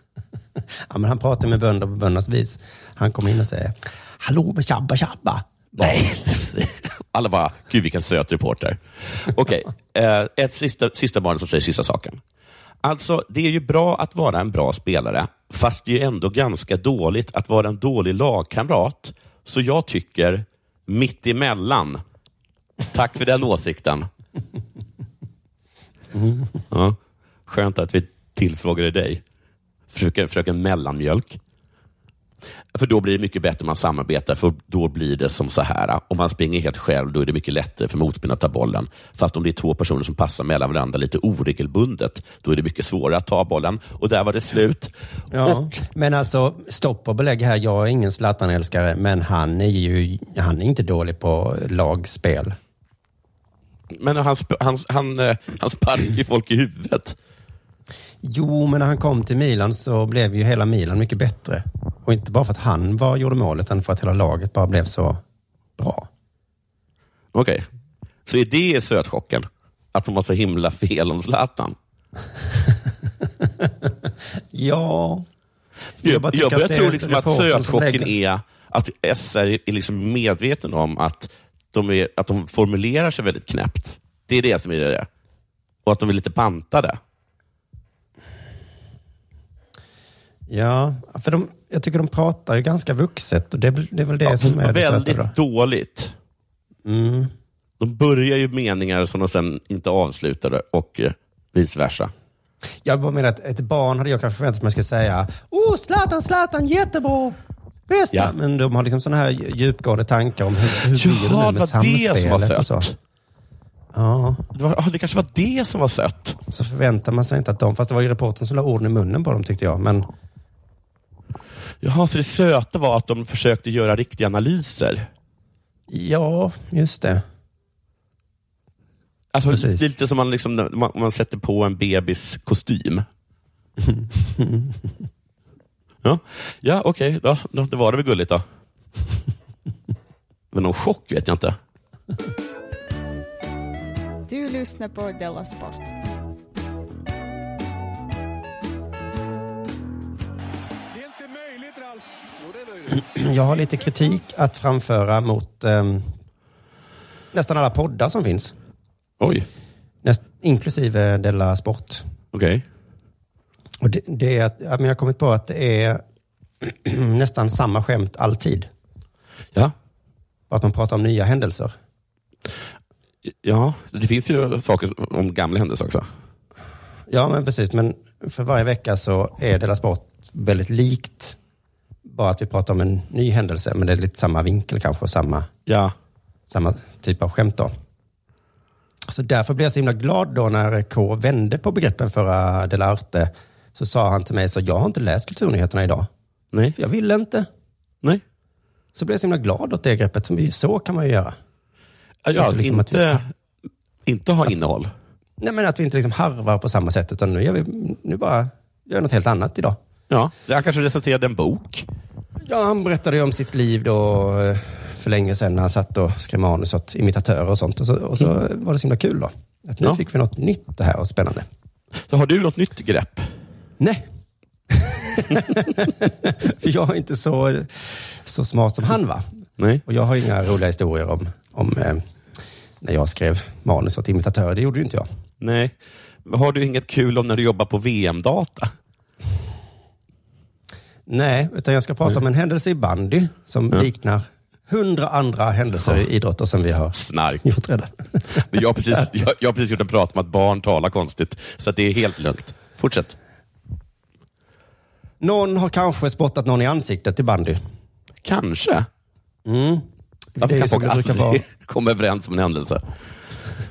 Ja, men han pratar med bönder på böndernas vis. Han kommer in och säger Hallå, tjabba, tjabba. Nej. (laughs) Alla bara, gud vilken söt reporter. Okej, (laughs) eh, ett sista, sista barn som säger sista saken. Alltså, det är ju bra att vara en bra spelare, fast det är ändå ganska dåligt att vara en dålig lagkamrat. Så jag tycker mitt emellan. Tack för den åsikten. Ja, skönt att vi tillfrågade dig. Fröken, fröken Mellanmjölk. För då blir det mycket bättre om man samarbetar, för då blir det som så här. Om man springer helt själv, då är det mycket lättare för motspelaren att ta bollen. Fast om det är två personer som passar mellan varandra lite oregelbundet, då är det mycket svårare att ta bollen. Och där var det slut. Ja, men alltså stopp och belägg här. Jag är ingen Zlatan-älskare, men han är ju han är inte dålig på lagspel. Men han, han, han, eh, han sparkar ju folk i huvudet. Jo, men när han kom till Milan så blev ju hela Milan mycket bättre. Och inte bara för att han var, gjorde mål, utan för att hela laget bara blev så bra. Okej. Så är det sötchocken? Att de har så himla fel om Zlatan? (laughs) Ja. Jag, jag, att börjar tro liksom att sötchocken är att SR är liksom medveten om att de, är, att de formulerar sig väldigt knäppt. Det är det som är det. Och att de är lite pantade. Ja, för de, jag tycker de pratar ju ganska vuxet och det, det är väl det Ja, som är det söta väldigt då. dåligt. Mm. De börjar ju meningar som de sen inte avslutade och eh, vice versa. Jag bara menar att ett barn hade jag kanske förväntat mig skulle säga Oh, Zlatan, Zlatan, jättebra! Bästa! Ja. Men de har liksom sådana här djupgående tankar om hur, hur blir det Jaha, nu det med var det som var samspelet och så. sött. Ja. Det, var, det kanske var det som var sött. Så förväntar man sig inte att de, fast det var ju reportern som la orden i munnen på dem tyckte jag. Men Jaha, så det söta var att de försökte göra riktiga analyser? ja, just det. Alltså, Precis. det är lite som man, liksom, man, man sätter på en bebis kostym. (laughs) ja, ja okej. då, då, det var det väl gulligt då. Men någon chock vet jag inte. Du lyssnar på Della Sport. Jag har lite kritik att framföra mot ehm, nästan alla poddar som finns. Oj. Näst, inklusive Della Sport. Okej. Och det, det är att, jag har kommit på att det är (clears throat) nästan samma skämt alltid. Ja. Att man pratar om nya händelser. Ja, det finns ju saker om gamla händelser också. Ja, men precis. Men för varje vecka så är Della Sport väldigt likt. Bara att vi pratar om en ny händelse, men det är lite samma vinkel kanske och samma, Ja. samma typ av skämt. Då. Så därför blev jag så himla glad då när K vände på begreppen förra Della Arte. Så sa han till mig, så jag har inte läst Kulturnyheterna idag. Nej. För jag ville inte. Nej. Så blev jag så himla glad åt det greppet. Som, så kan man ju göra. Ja, Inte liksom att inte, inte ha innehåll. Nej, men att vi inte liksom harvar på samma sätt, utan nu gör vi nu bara gör något helt annat idag. Ja, han kanske recenserade en bok. Ja, han berättade om sitt liv då eh, för länge sedan när han satt och skrev manus åt imitatörer och sånt. Och så, och så var det så himla kul då. Att nu Ja. fick vi något nytt det här och spännande. Så har du något nytt grepp? Nej. (laughs) för jag är inte så, så smart som han var. Nej. Och jag har inga roliga historier om, om eh, när jag skrev manus åt imitatörer. Det gjorde ju inte jag. Nej. Har du inget kul om när du jobbar på VM-data? Nej, utan jag ska prata om en händelse i bandy som liknar hundra andra händelser i idrotter som vi har Snark. gjort redan. Men (laughs) jag, har precis, (laughs) jag, jag har precis gjort en prat om att barn talar konstigt, så det är helt lugnt. Fortsätt. Någon har kanske spottat någon i ansiktet i bandy. Kanske. Mm. Varför Det kan folk det aldrig vara. (laughs) komma överens om en händelse?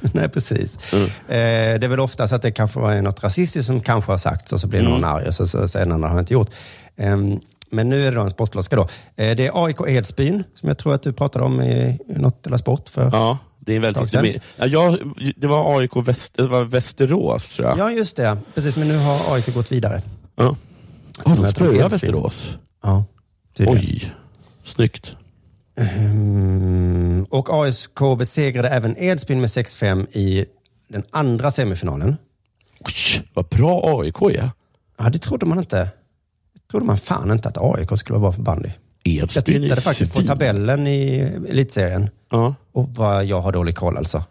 (laughs) Nej, precis. Mm. Eh, det är väl oftast att det kanske var något rasistiskt som kanske har sagts och så blir någon Mm. arg och så säger någon att han inte gjort. Ehm, men nu är det då en sportloska då. Eh, det är AIK Edsbyn, som jag tror att du pratade om i, i något eller sport för. Ja, det är en väldigt sedan. Ja, jag, det var AIK Väst, det var Västerås, tror jag. Ja, just det. Precis, men nu har AIK gått vidare. Ja. Oh, de jag Edsbyn. Västerås. Ja, tydligen. Oj, snyggt. Ehm, och ASK besegrade även Edsbyn med 6-5 i den andra semifinalen. Oj, vad bra AIK är. Ja, det trodde man inte. Det trodde man fan inte att AIK skulle vara bra på bandy. Jag Edsbyn är tittade faktiskt på tabellen i elitserien. Ja. Och vad jag har dålig koll alltså.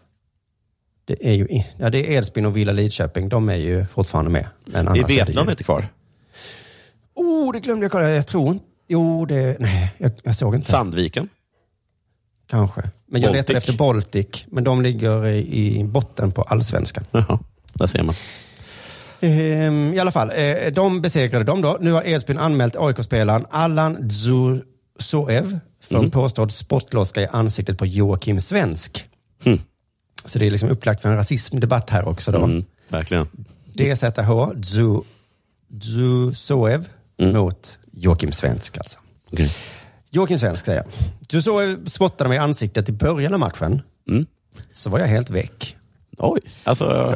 Det är ju ja, det är Edsbyn och Villa Lidköping. De är ju fortfarande med. Men Är det Vetlanda ju... inte kvar? Oh, det glömde jag kolla. Jag tror inte. Jo, det... Nej, jag, jag såg inte. Sandviken? Kanske. Men jag Baltic. efter Baltic. Men de ligger i, i botten på allsvenskan. Jaha, där ser man. Ehm, I alla fall, eh, de besegrade dem då. Nu har Edsbyn anmält AIK-spelaren Allan Dzusoev för Mm. påstådd spottloska i ansiktet på Joakim Svensk. Mm. Så det är liksom upplagt för en rasismdebatt här också då. Mm, verkligen. DZH, Dzu- Dzusoev mot Joakim Svensk alltså. Okej. Joakim Svensk säger jag. Dzusoev spottade mig i ansiktet i början av matchen. Mm. Så var jag helt väck. Oj, alltså...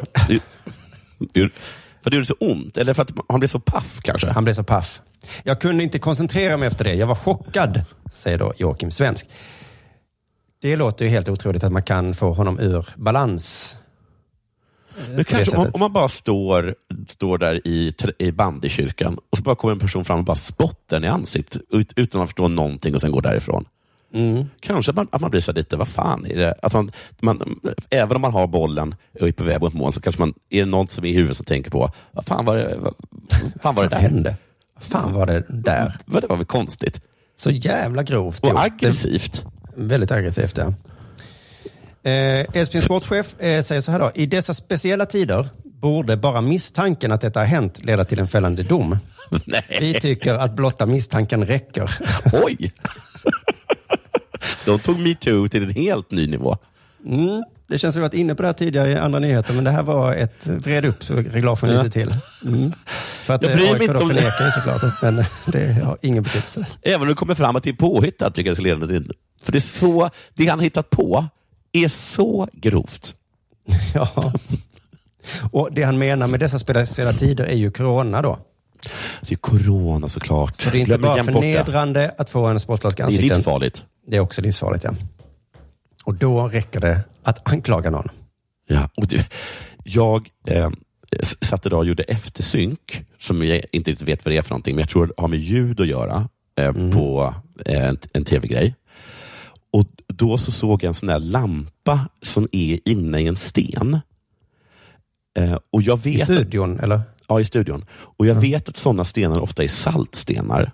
För det gjorde så ont? Eller för att han blev så paff kanske? Han blev så paff. Jag kunde inte koncentrera mig efter det. Jag var chockad, säger då Joakim Svensk. Det låter ju helt otroligt att man kan få honom ur balans. Men det kanske om, om man bara står, står där i, i bandykyrkan och så bara kommer en person fram och bara spottar en i ansiktet ut, utan att förstå någonting och sen går därifrån. Mm. Kanske att man, att man blir så lite, vad fan är det? Att man, man, även om man har bollen och är på väg mot mål så kanske man, är det något som är i huvudet som tänker på, vad fan var det, vad fan var det där? hände? Vad fan var det där? Vad det var väl konstigt? Så jävla grovt. Och gjort. aggressivt. Det- Väldigt aggressivt, ja. Eh, Edsbyns sportchef eh, säger så här då. I dessa speciella tider borde bara misstanken att detta har hänt leda till en fällande dom. (laughs) Vi tycker att blotta misstanken räcker. (laughs) Oj! De tog metoo till en helt ny nivå. Mm. Det känns som vi varit inne på det här tidigare i andra nyheter, men det här var ett vred upp reglagen Ja. lite till. Mm. För att eh, AIK då förnekar ju såklart, men det har ingen betydelse. Även om det kommer fram att det är påhittat tycker jag det ska leda till. För det är så, det han hittat på är så grovt. (laughs) Ja. Och det han menar med dessa speciella tider är ju corona då. Det är corona såklart. Så det är inte Glöm bara förnedrande att få en sportloska i Det är ansiktet. livsfarligt. Det är också livsfarligt, ja. Och då räcker det att anklaga någon. Ja, och det, jag eh, satt idag och gjorde eftersynk, som jag inte riktigt vet vad det är för någonting, men jag tror det har med ljud att göra eh, på eh, en, en tv-grej. Och då så såg jag en sån där lampa som är inne i en sten. Eh, och jag vet I studion, eller? Ja, i studion. Och jag vet att sådana stenar ofta är saltstenar.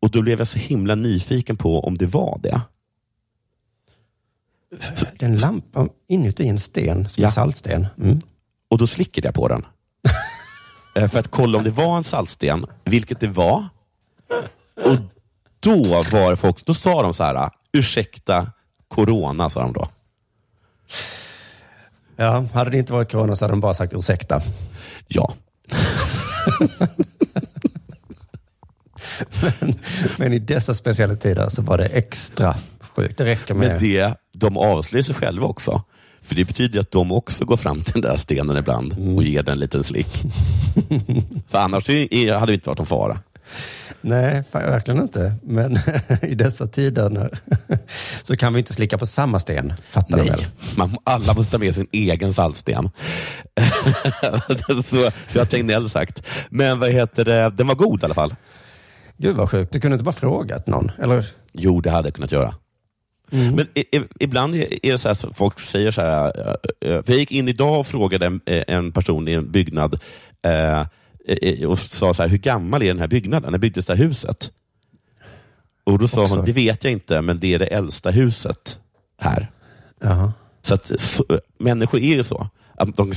Och då blev jag så himla nyfiken på om det var det. Det är en lampa inuti en sten som Ja. är saltsten. Mm. Och då slickade jag på den. (laughs) Eh, För att kolla om det var en saltsten, vilket det var. Och då var folk, då sa de så här, ursäkta corona, sa de då. Ja, hade det inte varit corona så hade de bara sagt ursäkta. Ja. men, men i dessa speciella tider så var det extra sjukt. Det räcker med... Men det, de avslöjar sig själva också. För det betyder att de också går fram till den där stenen ibland och ger den en liten slick. För annars hade det inte varit någon fara. Nej, verkligen inte. Men (laughs) i dessa tider (laughs) så kan vi inte slicka på samma sten. Fattar du väl? Nej, man, alla måste ta med sin egen saltsten. (laughs) så, det har Tegnell sagt. Men vad heter det, den var god i alla fall. Gud vad sjukt. Du kunde inte bara frågat någon? Eller? Jo, det hade jag kunnat göra. Mm. Men i, i, ibland är det så här, folk säger så här, jag gick in idag och frågade en, en person i en byggnad eh, och sa så här, hur gammal är den här byggnaden? När byggdes det här huset? Och då sa Också. hon, det vet jag inte, men det är det äldsta huset här. Jaha. Så att så, människor är ju så. Att de,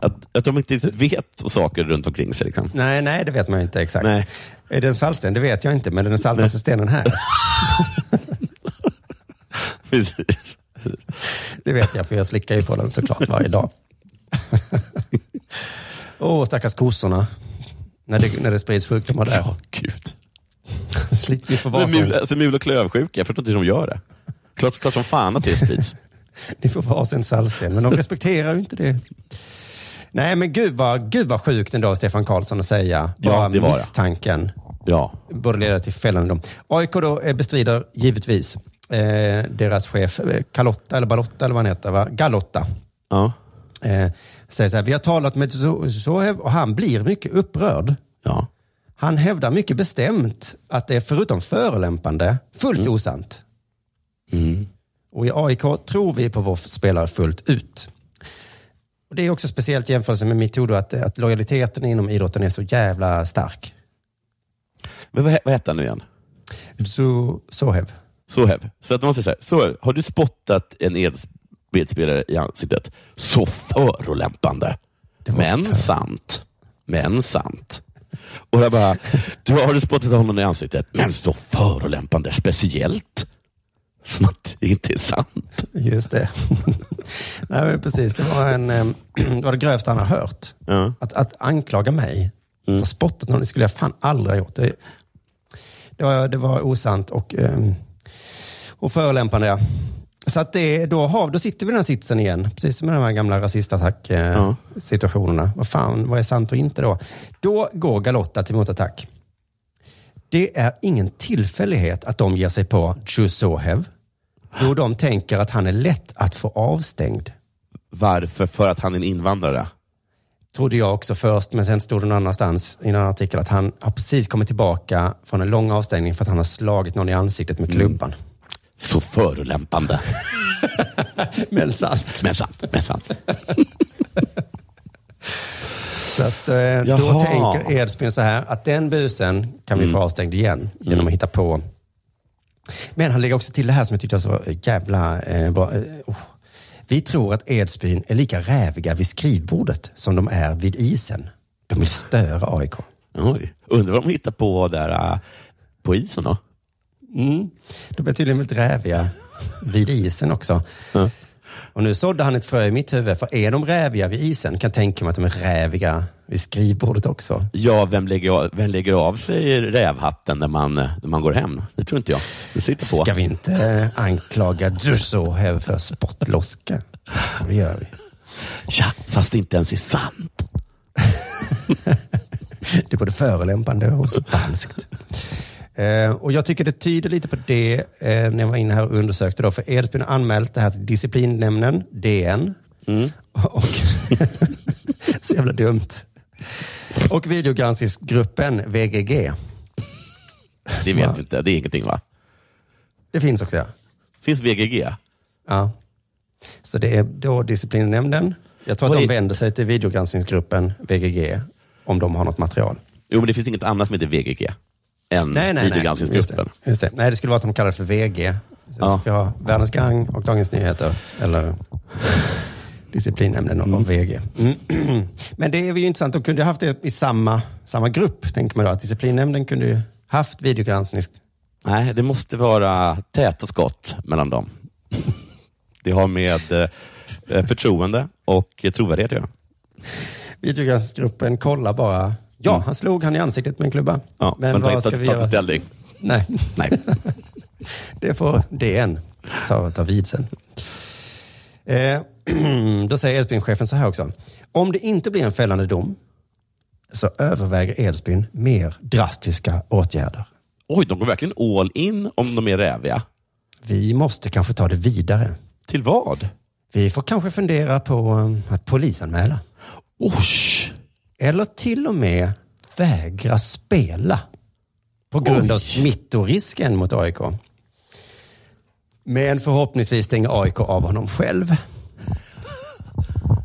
att, att de inte riktigt vet saker runt omkring sig. Liksom. Nej, nej, det vet man inte exakt. Nej. Är det en saltsten? Det vet jag inte, men är den saltaste stenen här? (laughs) Precis. Det vet jag, för jag slickar ju på den såklart varje dag. (laughs) Åh, stackars kossorna. När det, när det sprids sjukdomar där. Ja, gud. Får vara Men mul, alltså, mul och klövsjuka, jag förstår inte hur de gör det. Klart, klart som fan att det sprids. (laughs) ni får vara sin saltsten, men de respekterar ju inte det. Nej, men gud vad, gud vad sjukt ändå, Stefan Karlsson, att säga. Ja, Bara det var det. misstanken Ja. borde leda till fällande dom. AIK då eh, bestrider givetvis eh, deras chef eh, Carlotta, eller Balotta, eller vad han heter, va? Galotta. Ja. Eh, säger så här, vi har talat med Zoev och han blir mycket upprörd. Ja. Han hävdar mycket bestämt att det är förutom förolämpande fullt osant. Mm. Och i AIK tror vi på vår spelare fullt ut. Och Det är också speciellt i jämförelse med metoo att, att lojaliteten inom idrotten är så jävla stark. Men vad, vad hette han nu igen? Så, Sohev. Sohev. Så att man säger så här, Sohev, har du spottat en Edsbedspelare i ansiktet? Så förolämpande. Men sant. men sant. Och jag bara, du har du spottat honom i ansiktet, men så förolämpande, speciellt som att det inte är sant. Just det. (laughs) Nej, precis. Det var, en, eh, (clears throat) det var det grövsta han har hört. Att, att anklaga mig för spottet någon, det skulle jag fan aldrig ha gjort. Det, det, var, det var osant och, eh, och förolämpande. Ja. Så att det, då, har, då sitter vi i den här sitsen igen, precis som med de här gamla rasistattack-situationerna. Vad fan, vad är sant och inte då? Då går Galotta till motattack. Det är ingen tillfällighet att de ger sig på Chusohev. Då de tänker att han är lätt att få avstängd. Varför? För att han är en invandrare? Trodde jag också först, men sen stod det någon annanstans i en annan artikel att han har precis kommit tillbaka från en lång avstängning för att han har slagit någon i ansiktet med klubban. Så förolämpande. (laughs) men sant. Men sant. Men sant. Så att, eh, då tänker Edsbyn så här, att den busen kan vi Mm. få avstängd igen genom att hitta på. Men han lägger också till det här som jag tyckte var så jävla eh, bra. Eh, oh. Vi tror att Edsbyn är lika räviga vid skrivbordet som de är vid isen. De vill störa AIK. Oj. Undrar vad de hittar på där äh, på isen då? Mm. De är tydligen väldigt räviga vid isen också. Och nu sådde han ett frö i mitt huvud. För är de räviga vid isen kan jag tänka mig att de är räviga vid skrivbordet också. Ja, vem lägger, av, vem lägger av sig rävhatten när man, när man går hem? Det tror inte jag. Det sitter på. Ska vi inte anklaga Dussohev för spottloska? Det gör vi. Ja, fast det inte ens är sant. (laughs) Det är både förolämpande och falskt. Eh, och jag tycker det tyder lite på det eh, när jag var inne här och undersökte. Då, för Edsbyn har anmält det här till disciplinnämnden, DN. (laughs) Och, (laughs) så jävla dumt. Och videogranskningsgruppen, VGG. Det vet vi inte. Det är ingenting va? Det finns också ja. Finns VGG? Ja. Så det är då disciplinnämnden. Jag tror att Vad de är- vänder sig till videogranskningsgruppen VGG om de har något material. Jo, men det finns inget annat som heter VGG än Nej, nej, nej. Just videogranskningsgruppen. det, just det. Nej, det skulle vara att de kallar det för VG. Sen Ja. vi ha Världens Gang och Dagens Nyheter. Eller disciplinnämnden och VG. Mm. (clears throat) Men det är ju intressant. De kunde ju haft det i samma, samma grupp, tänker man då. Att disciplinnämnden kunde ju haft videogranskning. Nej, det måste vara täta skott mellan dem. (laughs) Det har med eh, förtroende och trovärdighet att göra. Videogranskningsgruppen kollar bara. Ja, han slog han i ansiktet med en klubba. Mm. Ja, men ta vad ska vi göra? ställning. Nej. Nej. (laughs) det får DN ta, ta vid sen. Eh, (clears throat) då säger Edsbyn-chefen så här också. Om det inte blir en fällande dom så överväger Edsbyn mer drastiska åtgärder. Oj, de går verkligen all in om de är räviga. Vi måste kanske ta det vidare. Till vad? Vi får kanske fundera på um, att polisanmäla. Osh. Eller till och med vägra spela på grund av smittorisken mot AIK. Men förhoppningsvis stänger AIK av honom själv.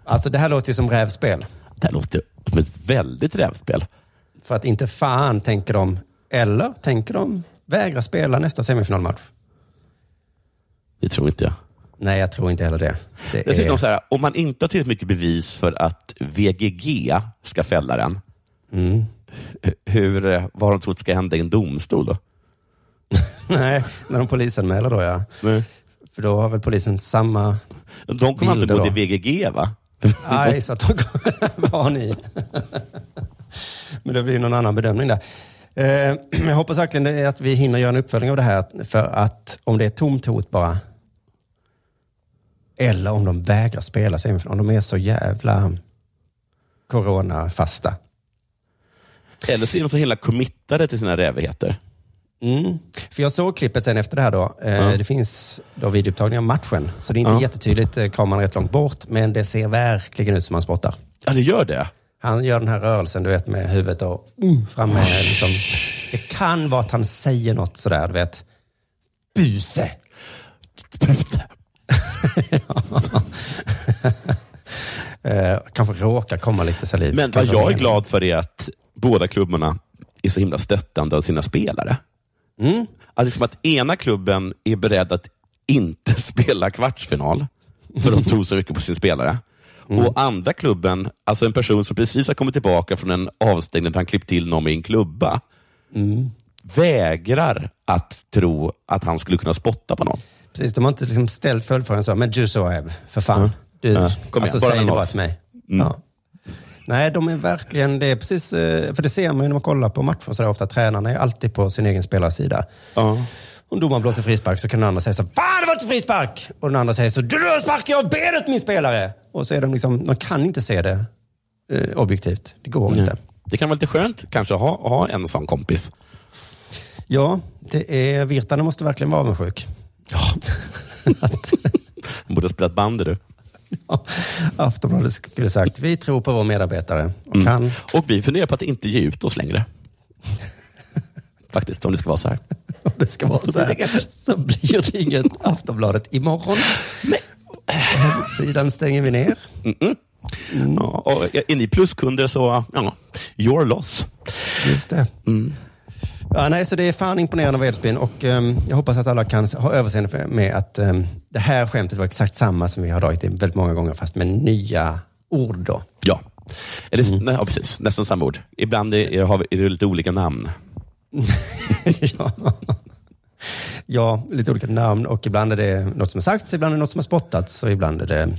Alltså det här låter ju som rävspel. Det här låter som ett väldigt rävspel. För att inte fan tänker de, eller tänker de vägra spela nästa semifinalmatch? Det tror inte jag. Nej, jag tror inte heller det. det Dessutom är... så här, om man inte har tillräckligt mycket bevis för att VGG ska fälla den, Mm. hu- hur, eh, vad har de trott ska hända i en domstol då? (laughs) Nej, när de polisanmäler då ja. För då har väl polisen samma De kommer inte gå till VGG va? Nej, så att de (laughs) Vad har ni? (laughs) Men det blir någon annan bedömning där. Eh, (clears throat) Jag hoppas verkligen att vi hinner göra en uppföljning av det här. För att om det är tomt hot bara. Eller om de vägrar spela semifinal. Om de är så jävla coronafasta. Eller så är de så hela committade till sina rävigheter. Mm. För jag såg klippet sen efter det här då. Ja. Det finns då videoupptagning av matchen. Så det är inte Ja. jättetydligt, eh, kameran är rätt långt bort. Men det ser verkligen ut som han spottar. Ja, det gör det. Han gör den här rörelsen, du vet, med huvudet och mm, framme. Liksom. Det kan vara att han säger något sådär, du vet. Buse. (laughs) eh, kanske råkar komma lite saliv. Men vad jag är glad för är att båda klubbarna är så himla stöttande av sina spelare. Mm. Är som att ena klubben är beredd att inte (laughs) spela kvartsfinal, för de tror så mycket på sin spelare. Och andra klubben, alltså en person som precis har kommit tillbaka från en avstängning där han klippt till någon med en klubba, vägrar att tro att han skulle kunna spotta på någon. Precis, de har inte liksom ställt följdfrågan så, men du Soeb, för fan. Mm. Du, Ja, kom alltså, igen, bara säg det bara till mig. Mm. Ja. Nej, de är verkligen, det är precis, eh, för det ser man ju när man kollar på matcher så där ofta, tränarna är alltid på sin egen spelarsida. Om domaren blåser frispark så kan den andra säga så Fan det var inte frispark! Och den andra säger så Du sparkar av benet min spelare! Och så är de liksom, de kan inte se det eh, objektivt. Det går inte. Det kan vara lite skönt kanske att ha, ha en sån kompis. Ja, det är, Virtanen måste verkligen vara avundsjuk. (laughs) Han borde ha spelat bandy du. Aftonbladet skulle sagt, vi tror på vår medarbetare. Och Mm. han, Och vi funderar på att inte ge ut oss längre. (laughs) Faktiskt, om det ska vara så här. (laughs) om det ska vara så här, så blir det inget Aftonbladet imorgon. Sidan stänger vi ner. Mm. Ja, och är ni pluskunder så, ja, your loss. Just det. Mm. Ja, nej, så det är fan imponerande av Edsbyn och ehm, jag hoppas att alla kan ha överseende med att ehm, det här skämtet var exakt samma som vi har dragit i väldigt många gånger, fast med nya ord då. Ja, Eller, nej, ja precis. Nästan samma ord. Ibland är, är, har vi- är det lite olika namn. (laughs) ja. ja, lite olika namn och ibland är det något som är sagts, ibland är det något som har spottats och ibland är det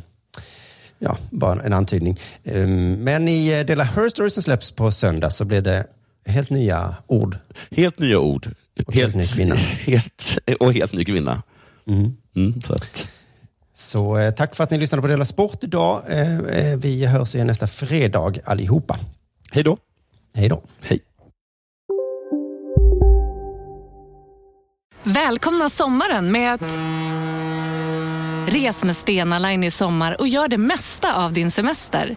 ja, bara en antydning. Ehm, Men i eh, Dela Her Story som släpps på söndag så blir det helt nya ord. Helt nya ord. Och helt ny kvinna. (laughs) Helt, och helt ny kvinna. Mm, så att, Så eh, tack för att ni lyssnade på Dela Sport idag. Eh, eh, vi hörs igen nästa fredag allihopa. Hej då. Hej då. Hej. Välkomna sommaren med att... Res med Stena Line i sommar och gör det mesta av din semester.